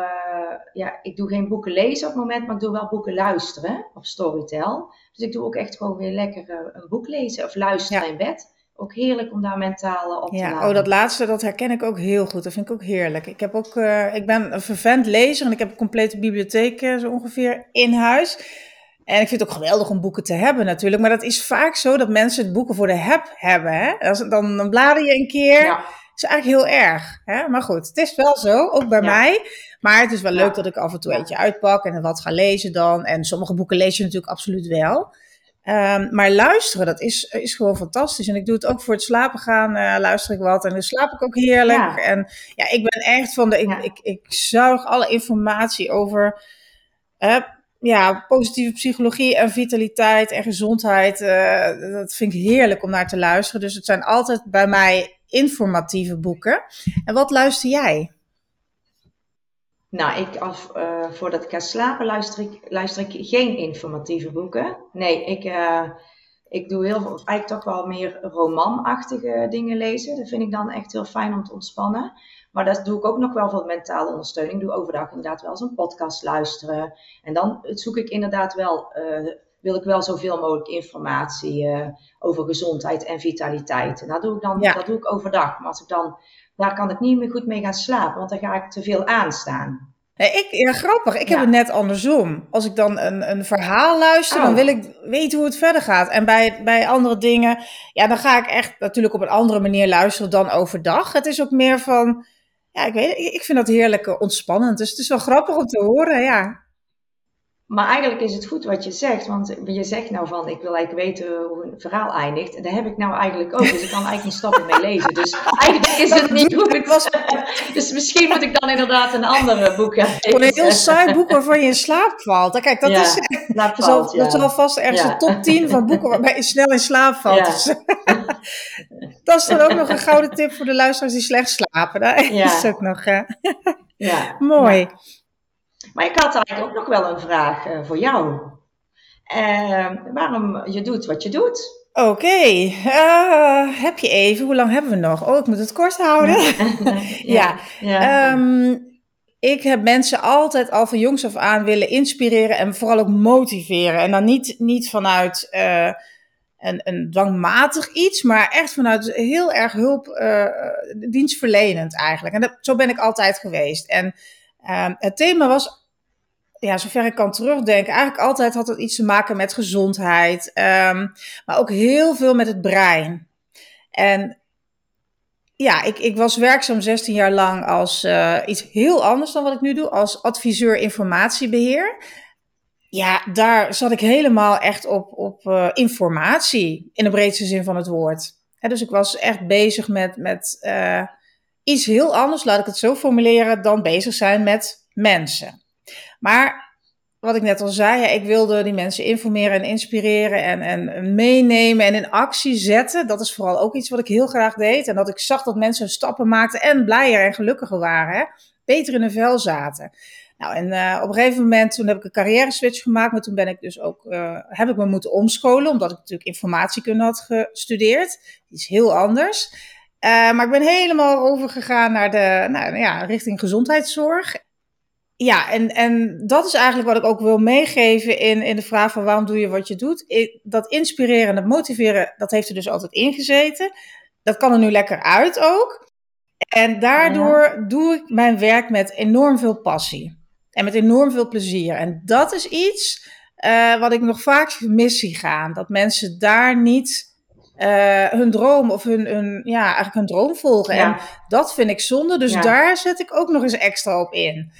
ja, ik doe geen boeken lezen op het moment, maar ik doe wel boeken luisteren op Storytel. Dus ik doe ook echt gewoon weer lekker een boek lezen of luisteren in bed. Ook heerlijk om daar mentaal op te ja, Oh, dat laatste, dat herken ik ook heel goed. Dat vind ik ook heerlijk. Ik, heb ook, ik ben een vervent lezer en ik heb een complete bibliotheek zo ongeveer in huis. En ik vind het ook geweldig om boeken te hebben natuurlijk. Maar dat is vaak zo dat mensen het boeken voor de heb hebben. Hè? Dan, dan blader je een keer. Ja. Dat is eigenlijk heel erg. Hè? Maar goed, het is wel zo, ook bij mij. Maar het is wel leuk dat ik af en toe eentje uitpak en wat ga lezen dan. En sommige boeken lees je natuurlijk absoluut wel. Um, maar luisteren, dat is, is gewoon fantastisch. En ik doe het ook voor het slapen gaan, uh, luister ik wat. En dan slaap ik ook heerlijk. En ja, ik ben echt van de, ik, ik, ik zuig alle informatie over ja, positieve psychologie en vitaliteit en gezondheid. Uh, dat vind ik heerlijk om naar te luisteren. Dus het zijn altijd bij mij informatieve boeken. En wat luister jij? Nou, ik uh, voordat ik ga slapen luister ik, luister ik geen informatieve boeken. Nee, ik, uh, ik doe heel eigenlijk toch wel meer romanachtige dingen lezen. Dat vind ik dan echt heel fijn om te ontspannen. Maar dat doe ik ook nog wel voor mentale ondersteuning. Ik doe overdag inderdaad wel eens een podcast luisteren. En dan zoek ik inderdaad wel, uh, wil ik wel zoveel mogelijk informatie uh, over gezondheid en vitaliteit. En dat doe ik dan, dat doe ik overdag. Maar als ik dan, daar kan ik niet meer goed mee gaan slapen, want dan ga ik te veel aanstaan. Nee, ik, ja, grappig. Ik heb het net andersom. Als ik dan een, een verhaal luister, dan oh. wil ik weten hoe het verder gaat. En bij, bij andere dingen, ja, dan ga ik echt natuurlijk op een andere manier luisteren dan overdag. Het is ook meer van, ja, ik weet ik vind dat heerlijk eh, ontspannend. Dus het is wel grappig om te horen, ja. Maar eigenlijk is het goed wat je zegt, want je zegt nou van ik wil eigenlijk weten hoe een verhaal eindigt. En dat heb ik nou eigenlijk ook, dus ik kan eigenlijk niet stoppen mee lezen. Dus eigenlijk is het niet goed. Was... Dus misschien moet ik dan inderdaad een andere boek gaan lezen. Een heel saai boek waarvan je in slaap valt. Kijk, dat, is, zal, dat zal vast ergens de top 10 van boeken waarbij je snel in slaap valt. Dus, dat is dan ook nog een gouden tip voor de luisteraars die slecht slapen. Dat is ook nog ja. mooi. Maar ik had eigenlijk ook nog wel een vraag uh, voor jou. Uh, waarom je doet wat je doet? Oké, okay. uh, eh, heb je even, hoe lang hebben we nog? Oh, ik moet het kort houden. ja, ja. Um, ik heb mensen altijd al van jongs af aan willen inspireren en vooral ook motiveren. En dan niet, niet vanuit uh, een, een dwangmatig iets, maar echt vanuit heel erg hulp, uh, dienstverlenend eigenlijk. En dat, zo ben ik altijd geweest. En uh, het thema was ja, zover ik kan terugdenken, eigenlijk altijd had het iets te maken met gezondheid, um, maar ook heel veel met het brein. En ja, ik, ik was werkzaam 16 jaar lang als uh, iets heel anders dan wat ik nu doe, als adviseur informatiebeheer. Ja, daar zat ik helemaal echt op, op uh, informatie, in de breedste zin van het woord. dus ik was echt bezig met, met uh, iets heel anders, laat ik het zo formuleren, dan bezig zijn met mensen. Maar wat ik net al zei, ja, ik wilde die mensen informeren en inspireren en, en meenemen en in actie zetten. Dat is vooral ook iets wat ik heel graag deed. En dat ik zag dat mensen stappen maakten en blijer en gelukkiger waren. Hè? Beter in hun vel zaten. Nou, en uh, op een gegeven moment, toen heb ik een carrière switch gemaakt. Maar toen ben ik dus ook, uh, heb ik me moeten omscholen. Omdat ik natuurlijk informatiekunde had gestudeerd. Iets heel anders. Uh, maar ik ben helemaal overgegaan naar de, nou, ja, richting gezondheidszorg ja, en, en dat is eigenlijk wat ik ook wil meegeven in, in de vraag van waarom doe je wat je doet. dat inspireren en dat motiveren, dat heeft er dus altijd ingezeten. Dat kan er nu lekker uit ook. En daardoor doe ik mijn werk met enorm veel passie. En met enorm veel plezier. En dat is iets uh, wat ik nog vaak mis zie gaan. Dat mensen daar niet uh, hun droom of hun, hun, ja, eigenlijk hun droom volgen. En dat vind ik zonde. Dus daar zet ik ook nog eens extra op in.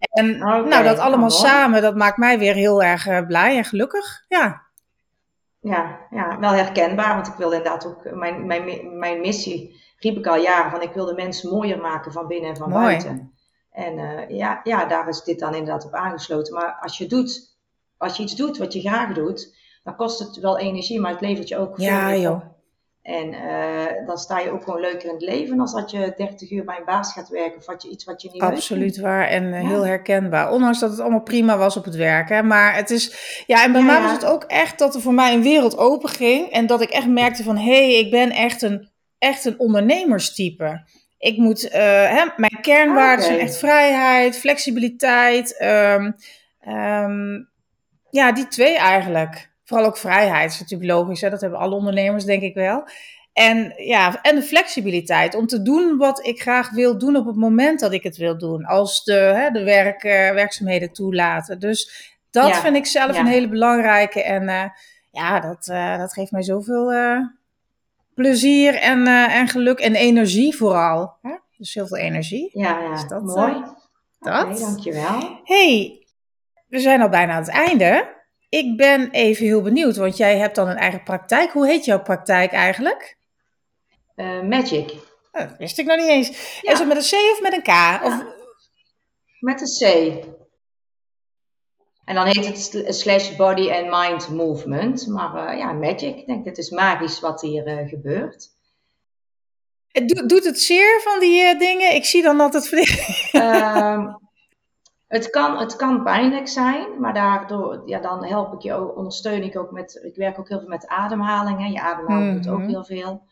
En nou, dat allemaal samen, dat maakt mij weer heel erg uh, blij en gelukkig. Ja. ja, ja, wel herkenbaar, want ik wil inderdaad ook, mijn, mijn, mijn missie riep ik al jaren van ik wil de mensen mooier maken van binnen en van Mooi. buiten. En uh, ja, ja, daar is dit dan inderdaad op aangesloten. Maar als je, doet, als je iets doet wat je graag doet, dan kost het wel energie, maar het levert je ook Ja, veel joh. En uh, dan sta je ook gewoon leuker in het leven dan dat je 30 uur bij een baas gaat werken of wat je, iets wat je niet Absoluut waar en uh, Ja. heel herkenbaar. Ondanks dat het allemaal prima was op het werk. Hè? Maar het is, ja, en bij Ja, mij was het ook echt dat er voor mij een wereld open ging. En dat ik echt merkte van, hé, hey, ik ben echt een, echt een ondernemerstype. Ik moet, uh, hè, mijn kernwaarden Oké. zijn echt vrijheid, flexibiliteit. ehm, ehm, ja, die twee eigenlijk. Vooral ook vrijheid is natuurlijk logisch. Hè? Dat hebben alle ondernemers denk ik wel. En, ja, en de flexibiliteit om te doen wat ik graag wil doen op het moment dat ik het wil doen. Als de, hè, de werk, uh, werkzaamheden toelaten. Dus dat Ja, vind ik zelf ja. een hele belangrijke. En uh, ja, dat, uh, dat geeft mij zoveel uh, plezier en, en geluk en energie vooral. Hè? Dus heel veel energie. Ja, ja. Dus dat, mooi. dat. dat. dankjewel. hey, we zijn al bijna aan het einde. Ik ben even heel benieuwd, want jij hebt dan een eigen praktijk. Hoe heet jouw praktijk eigenlijk? Uh, Magic. Oh, dat wist ik nog niet eens. Ja. Is het met een C of met een K? Ja. Of... Met een C. En dan heet het slash body and mind movement. Maar uh, ja, magic. Ik denk, het is magisch wat hier uh, gebeurt. Het do doet het zeer van die dingen? Ik zie dan altijd... het, kan, het kan pijnlijk zijn, maar daardoor, ja, dan help ik je ook, ondersteun ik ook met... Ik werk ook heel veel met ademhaling. Hè. Je ademhaling mm -hmm. doet ook heel veel.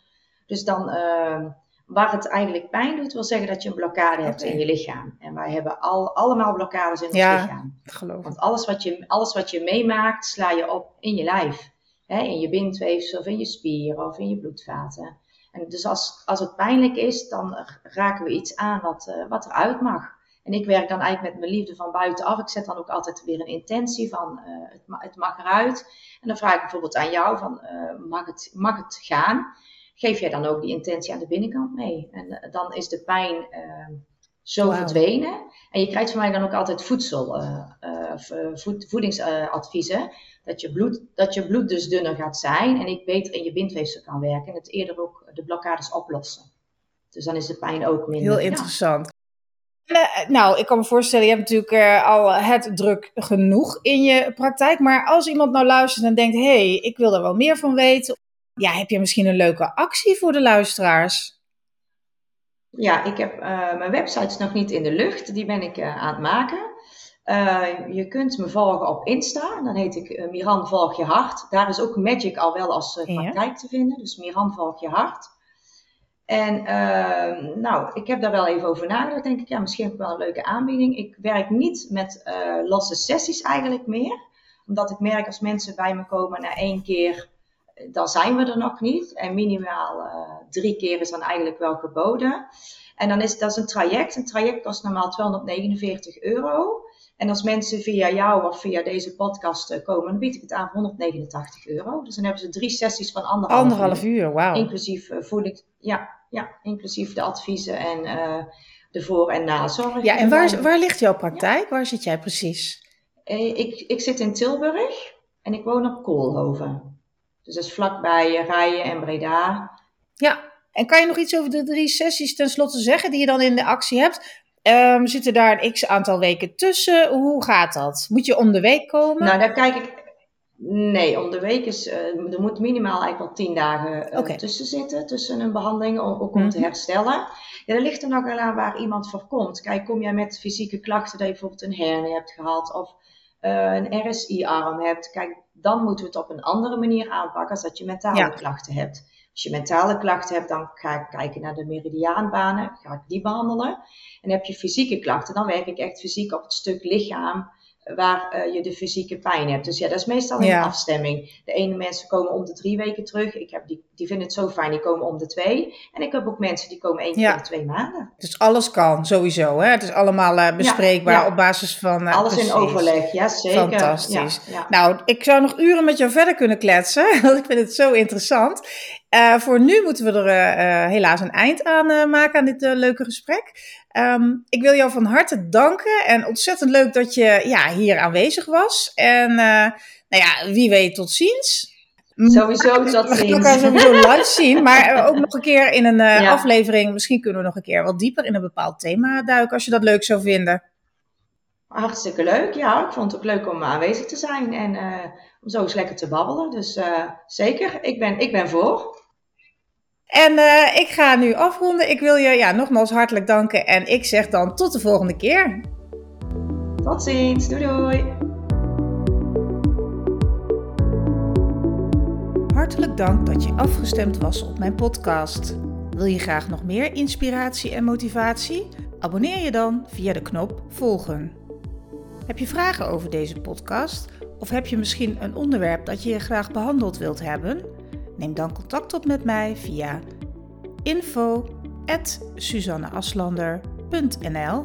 Dus dan... Uh, Waar het eigenlijk pijn doet, wil zeggen dat je een blokkade hebt in je lichaam. En wij hebben al, allemaal blokkades in ons ja, lichaam. Geloof Want alles wat, je, alles wat je meemaakt, sla je op in je lijf. Hè? In je bindweefsel, of in je spieren, of in je bloedvaten. En dus als, als het pijnlijk is, dan raken we iets aan wat, uh, wat eruit mag. En ik werk dan eigenlijk met mijn liefde van buitenaf. Ik zet dan ook altijd weer een intentie van uh, het, het mag eruit. En dan vraag ik bijvoorbeeld aan jou van uh, mag, het, mag het gaan? geef jij dan ook die intentie aan de binnenkant mee. En uh, dan is de pijn uh, zo wow. verdwenen. En je krijgt van mij dan ook altijd voedsel, voed, voedingsadviezen. dat, je bloed, dat je bloed dus dunner gaat zijn en ik beter in je bindweefsel kan werken. En het eerder ook de blokkades oplossen. Dus dan is de pijn ook minder. Heel interessant. Ja. Nou, ik kan me voorstellen, je hebt natuurlijk uh, al het druk genoeg in je praktijk. Maar als iemand nou luistert en denkt, hé, hey, ik wil er wel meer van weten ja, heb je misschien een leuke actie voor de luisteraars? Ja, ik heb uh, mijn website nog niet in de lucht. Die ben ik aan het maken. Je kunt me volgen op Insta. Dan heet ik Miran Volg Je Hart. Daar is ook Magic al wel als praktijk ja. te vinden. Dus Miran Volg Je Hart. En nou, ik heb daar wel even over nagedacht. Denk ik, ja, misschien heb ik wel een leuke aanbieding. Ik werk niet met losse sessies eigenlijk meer. Omdat ik merk als mensen bij me komen na één keer dan zijn we er nog niet. En minimaal uh, drie keer is dan eigenlijk wel geboden. En dan is dat is een traject. Een traject kost normaal 249 euro. En als mensen via jou of via deze podcast komen, dan bied ik het aan voor 189 euro. Dus dan hebben ze drie sessies van anderhalf, anderhalf uur. uur wauw. Inclusief uh, voeding, ja, ja, inclusief de adviezen en uh, de voor- en nazorg. Ja, en waar, waar ligt jouw praktijk? Ja. Waar zit jij precies? Ik, ik zit in Tilburg en ik woon op Koolhoven. Dus dat is vlakbij Rijen en Breda. Ja, en kan je nog iets over de drie sessies tenslotte zeggen die je dan in de actie hebt? Um, zitten daar een x aantal weken tussen? Hoe gaat dat? Moet je om de week komen? Nou, daar kijk ik. Nee, om de week is. Uh, er moet minimaal eigenlijk wel tien dagen uh, okay. tussen zitten. Tussen een behandeling, ook om te herstellen. Ja, er ligt er nog wel aan waar iemand voor komt. Kijk, kom jij met fysieke klachten dat je bijvoorbeeld een hernie hebt gehad of uh, een RSI-arm hebt. Kijk, dan moeten we het op een andere manier aanpakken als dat je mentale ja. klachten hebt. Als je mentale klachten hebt, dan ga ik kijken naar de meridiaanbanen, ga ik die behandelen. En heb je fysieke klachten, dan werk ik echt fysiek op het stuk lichaam waar uh, je de fysieke pijn hebt. Dus ja, dat is meestal een ja. afstemming. De ene mensen komen om de drie weken terug. Ik heb die, die vinden het zo fijn, die komen om de twee. En ik heb ook mensen die komen één keer ja. in de twee maanden. Dus alles kan, sowieso. Hè? Het is allemaal uh, bespreekbaar ja, op basis van... Uh, alles precies. in overleg, ja zeker. Fantastisch. Nou, ik zou nog uren met jou verder kunnen kletsen. Want ik vind het zo interessant. Voor nu moeten we er helaas een eind aan maken aan dit leuke gesprek. Um, ik wil jou van harte danken en ontzettend leuk dat je ja, hier aanwezig was. En nou ja, wie weet tot ziens. Sowieso tot We ziens. elkaar sowieso live zien, maar eh, ook nog een keer in een eh, Ja. aflevering. Misschien kunnen we nog een keer wat dieper in een bepaald thema duiken, als je dat leuk zou vinden. Hartstikke leuk. Ja, ik vond het ook leuk om aanwezig te zijn en eh, om zo eens lekker te babbelen. Dus eh, zeker, ik ben, ik ben voor. En eh, ik ga nu afronden. Ik wil je ja, nogmaals hartelijk danken en ik zeg dan tot de volgende keer. Tot ziens. Doei doei. Hartelijk dank dat je afgestemd was op mijn podcast. Wil je graag nog meer inspiratie en motivatie? Abonneer je dan via de knop volgen. Heb je vragen over deze podcast? Of heb je misschien een onderwerp dat je graag behandeld wilt hebben? Neem dan contact op met mij via info@suzanneaslander.nl.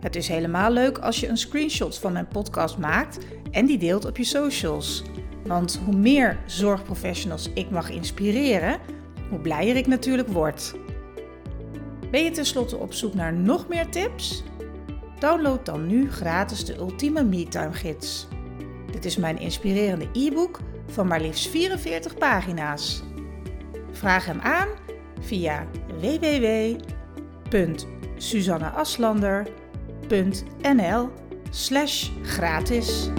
Het is helemaal leuk als je een screenshot van mijn podcast maakt en die deelt op je socials. Want hoe meer zorgprofessionals ik mag inspireren, hoe blijer ik natuurlijk word. Ben je tenslotte op zoek naar nog meer tips? Download dan nu gratis de Ultieme MeTime Gids. Dit is mijn inspirerende e-book van maar liefst 44 pagina's. Vraag hem aan via www.suzanneaslander.nl slash gratis.